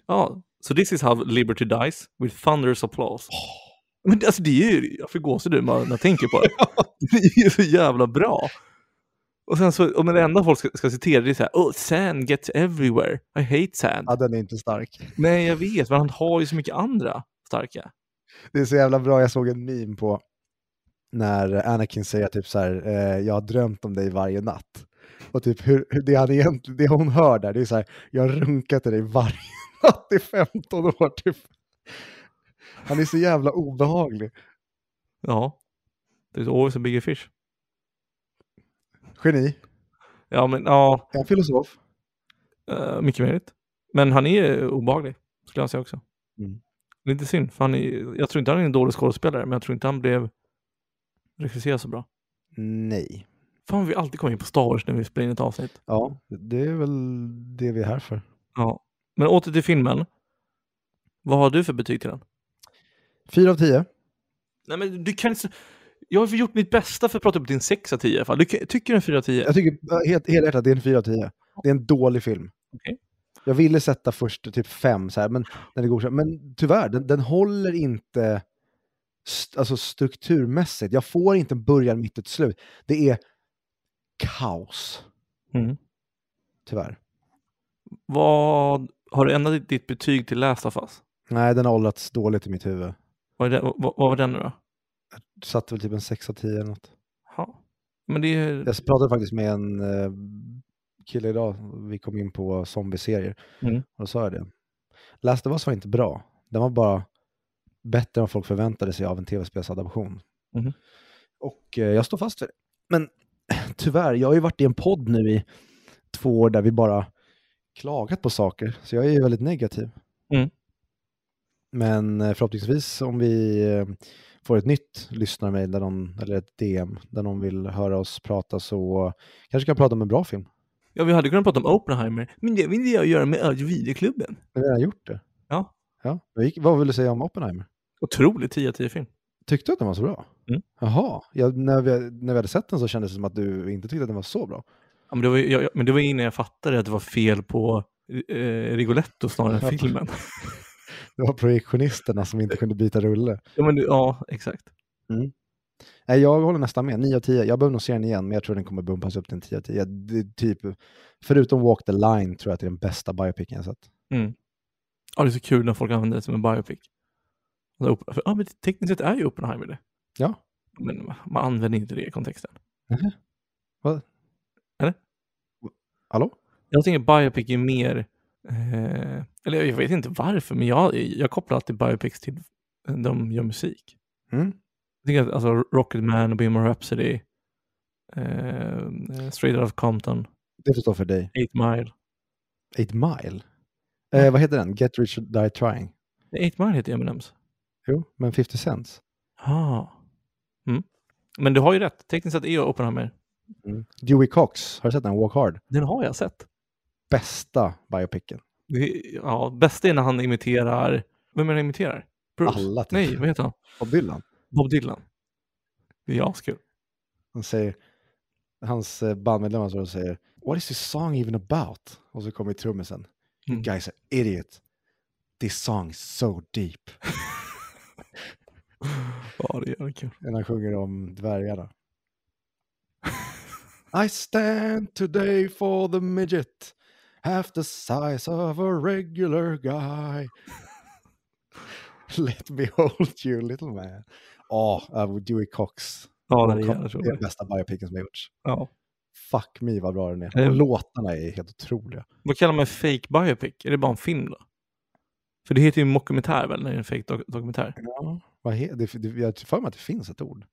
Speaker 1: Ja, so this is how liberty dies with thunderous applause. Men alltså det är ju, jag får gåshud när jag tänker på det. Det är ju så jävla bra. Och sen så, men det enda folk ska, ska citera det är så här, oh, sand gets everywhere, I hate sand.
Speaker 2: Ja, den är inte stark.
Speaker 1: Nej, jag vet, men han har ju så mycket andra starka.
Speaker 2: Det är så jävla bra, jag såg en meme på när Anakin säger typ så här, eh, jag har drömt om dig varje natt. Och typ hur, hur det, han egentligen, det hon hör där, det är så här, jag har runkat till dig varje natt i 15 år typ. Han är så jävla obehaglig.
Speaker 1: Ja, det är always a bigger fish.
Speaker 2: Geni,
Speaker 1: Ja, men ja,
Speaker 2: är han filosof?
Speaker 1: eh, mycket möjligt. Men han är obehaglig, skulle jag säga också.
Speaker 2: Mm.
Speaker 1: Lite synd, för han är, jag tror inte han är en dålig skådespelare, men jag tror inte han blev regisserad så bra.
Speaker 2: Nej.
Speaker 1: Fan, vi alltid kommer in på Star Wars när vi spelar in ett avsnitt.
Speaker 2: Ja, det är väl det vi är här för.
Speaker 1: Ja. Men åter till filmen. Vad har du för betyg till den?
Speaker 2: Fyra av tio.
Speaker 1: Nej, men du kan inte... Jag har gjort mitt bästa för att prata upp din 6 av 10 i alla fall. Du kan- tycker en 4 av 10?
Speaker 2: Jag tycker helt, helhjärtat det är en fyra av tio. Det är en dålig film.
Speaker 1: Okej.
Speaker 2: Jag ville sätta först typ fem, så här, men, när det går men tyvärr, den, den håller inte st- alltså strukturmässigt. Jag får inte en början, mitt och slut. Det är kaos,
Speaker 1: Mm.
Speaker 2: tyvärr.
Speaker 1: Vad... Har du ändrat ditt betyg till Last of Us?
Speaker 2: Nej, den har åldrats dåligt i mitt huvud.
Speaker 1: Vad, det, vad, vad var den nu då?
Speaker 2: Satte väl typ en sex av tio eller något.
Speaker 1: Ja. Men det är...
Speaker 2: Jag pratade faktiskt med en eh, kille idag, vi kom in på zombieserier,
Speaker 1: Mm.
Speaker 2: och då sa jag det. Last of Us var inte bra, den var bara bättre än folk förväntade sig av en tv-spelsadaption.
Speaker 1: Mhm.
Speaker 2: Och eh, jag står fast vid det. Men tyvärr, jag har ju varit i en podd nu i två år där vi bara klagat på saker, så jag är ju väldigt negativ.
Speaker 1: Mm.
Speaker 2: Men eh, förhoppningsvis om vi eh, får ett nytt lyssnarmail någon, eller ett DM där någon vill höra oss prata så kanske kan prata om en bra film.
Speaker 1: Ja, vi hade kunnat prata om Oppenheimer, men det vill jag göra med Videoklubben.
Speaker 2: Vi har gjort det.
Speaker 1: Ja.
Speaker 2: ja. Vad vill du säga om Oppenheimer?
Speaker 1: Otroligt 10 av 10 film.
Speaker 2: Tyckte du att den var så bra?
Speaker 1: Mm.
Speaker 2: Jaha, ja, när, vi, när vi hade sett den så kändes det som att du inte tyckte att den var så bra.
Speaker 1: Ja, men, det var, jag, men det var innan jag fattade att det var fel på eh, Rigoletto snarare än filmen.
Speaker 2: Det var projektionisterna som inte kunde byta rulle.
Speaker 1: ja, men, ja, exakt.
Speaker 2: Nej, jag håller nästan med. 9 av 10. Jag behöver nog se den igen, men jag tror den kommer bumpas upp till en 10 av 10. Det är typ, förutom Walk the Line tror jag att det är den bästa biopicen jag sett.
Speaker 1: Mm. Ja, det är så kul när folk använder det som en biopic. Ja, men tekniskt sett är ju Oppenheimer det.
Speaker 2: Ja.
Speaker 1: Men man använder inte det i kontexten.
Speaker 2: Hallå?
Speaker 1: Jag tänker biopic är mer, eh, eller jag vet inte varför, men jag, jag kopplar alltid biopics till de gör musik.
Speaker 2: Mm.
Speaker 1: Jag tänker att alltså, Rocketman Bohemian Rhapsody, eh, Straight Outta Compton,
Speaker 2: Det får stå för dig.
Speaker 1: Eight Mile.
Speaker 2: 8 Mile? Eh, vad heter den? Get Rich or Die Trying?
Speaker 1: Eight Mile heter Eminems.
Speaker 2: Jo, men 50 Cents.
Speaker 1: Ah. Mm. Men du har ju rätt, tekniskt sett är ju Oppenheimer.
Speaker 2: Mm. Dewey Cox, har du sett den? Walk Hard?
Speaker 1: Den har jag sett.
Speaker 2: Bästa biopicen.
Speaker 1: Ja, bästa är när han imiterar, vem är det han imiterar? Bruce?
Speaker 2: Alla typ.
Speaker 1: Nej, vad heter han?
Speaker 2: Bob Dylan.
Speaker 1: Bob Dylan. Det är askul.
Speaker 2: Han säger, hans eh, bandmedlemmar står och säger What is this song even about? Och så kommer trummisen.
Speaker 1: Mm.
Speaker 2: guys are idiot. This song is so deep.
Speaker 1: Ja, det är kul.
Speaker 2: När han sjunger om dvärgarna. I stand today for the midget. Half the size of a regular guy. Let me hold you little man. Åh, oh, Dewey Cox.
Speaker 1: Ja, den är
Speaker 2: Det är den bästa biopicen som har gjorts.
Speaker 1: Ja.
Speaker 2: Fuck me vad bra den är. Och låtarna är helt otroliga.
Speaker 1: Vad kallar man fake biopic? Är det bara en film då? För det heter ju mockumentär väl, när det är en fake dok- dokumentär?
Speaker 2: Ja. Vad he- det, det, jag har för mig att det finns ett ord.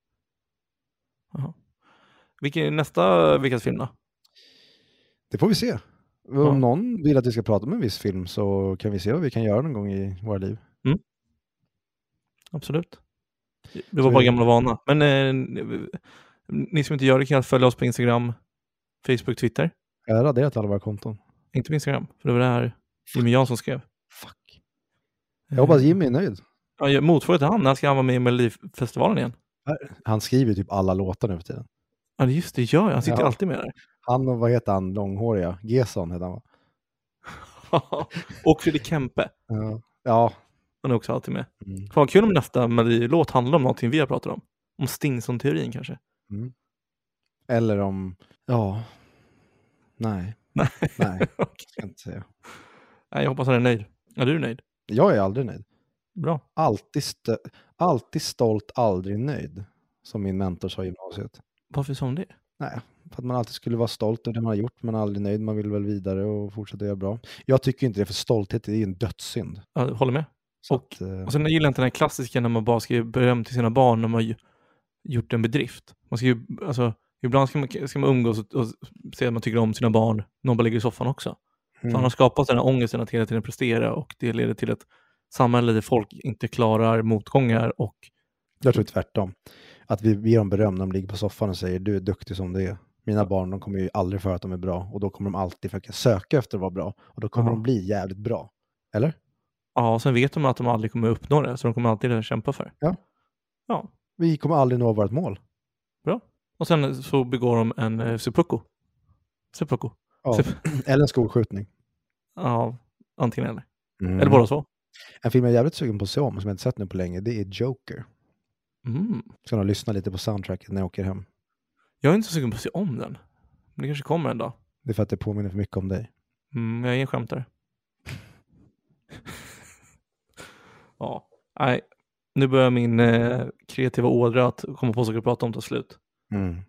Speaker 1: Jaha. Vilken är nästa veckans film då?
Speaker 2: Det får vi se. Om
Speaker 1: Ja.
Speaker 2: någon vill att vi ska prata om en viss film så kan vi se vad vi kan göra någon gång i våra liv.
Speaker 1: Absolut. Det var
Speaker 2: Så
Speaker 1: bara gamla vana. Men eh, ni som inte gör det kan följa oss på Instagram, Facebook, Twitter.
Speaker 2: Jag har raderat alla våra konton.
Speaker 1: Inte på Instagram, för det var det här Jimmy Jansson skrev.
Speaker 2: Fuck. Jag hoppas Jimmy är nöjd.
Speaker 1: Ja, Motfråga till han, när ska han vara med i Melodifestivalen igen?
Speaker 2: Han skriver typ alla låtar nu för tiden.
Speaker 1: Ja, det- just det, gör jag. Han sitter
Speaker 2: Ja.
Speaker 1: alltid med där.
Speaker 2: Han och vad heter han, långhåriga? Gesson heter han va?
Speaker 1: och Fredrik Kempe,
Speaker 2: Ja. Ja.
Speaker 1: han är också alltid med.
Speaker 2: Mm.
Speaker 1: Fan vad kul om nästa Melodilåt handlar om någonting vi har pratat om. Om Stingson-teorin kanske.
Speaker 2: Mm. Eller om, ja, nej,
Speaker 1: Nej.
Speaker 2: nej, ska jag inte säga.
Speaker 1: Nej, jag hoppas han är nöjd. Ja, du är nöjd.
Speaker 2: Jag är aldrig nöjd.
Speaker 1: Bra.
Speaker 2: Alltid, stö- alltid stolt, aldrig nöjd. Som min mentor sa i gymnasiet.
Speaker 1: Varför sa hon det?
Speaker 2: Nej, för att man alltid skulle vara stolt över det man har gjort, men aldrig nöjd. Man vill väl vidare och fortsätta göra bra. Jag tycker inte det, för stolthet är en dödssynd.
Speaker 1: Ja, jag håller med.
Speaker 2: Så
Speaker 1: Och-
Speaker 2: att, eh,
Speaker 1: Och sen jag gillar inte den här klassiska när man bara ska ge beröm till sina barn när man har gjort en bedrift. Man ska ju, alltså, ibland ska man, ska man umgås och, och säga att man tycker om sina barn. Någon bara ligger i soffan också.
Speaker 2: Mm,
Speaker 1: han har skapat den här ångesten att hela tiden prestera och det leder till ett samhälle där folk inte klarar motgångar och
Speaker 2: Jag tror tvärtom. Att vi ger dem beröm när de ligger på soffan och säger du är duktig som det är. Mina barn de kommer ju aldrig för att de är bra och då kommer de alltid försöka söka efter att vara bra och då kommer
Speaker 1: Ja.
Speaker 2: de bli jävligt bra. Eller?
Speaker 1: ja, och sen vet de att de aldrig kommer uppnå det, så de kommer alltid kämpa för det.
Speaker 2: Ja.
Speaker 1: Ja,
Speaker 2: Vi kommer aldrig nå vårt mål.
Speaker 1: och sen så begår de en eh, seppuku. Seppuku.
Speaker 2: Ja. Eller en skolskjutning.
Speaker 1: Ja, antingen eller.
Speaker 2: Mm.
Speaker 1: Eller båda två.
Speaker 2: En film jag är jävligt sugen på att se om, som jag inte sett nu på länge, det är Joker.
Speaker 1: Mm.
Speaker 2: Ska nog lyssna lite på soundtracket när jag åker hem.
Speaker 1: Jag är inte så sugen på att se om den. Men det kanske kommer en dag.
Speaker 2: Det är för att det påminner för mycket om dig.
Speaker 1: Mm, jag är ingen skämtare. ja, nej. Nu börjar min eh, kreativa ådra att komma på saker att prata om ta slut.
Speaker 2: Mm.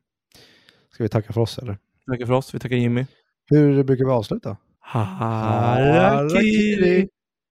Speaker 2: Ska vi tacka för oss eller?
Speaker 1: Vi tackar för oss, vi tackar Jimmy.
Speaker 2: Hur brukar vi avsluta?
Speaker 1: Harakiri!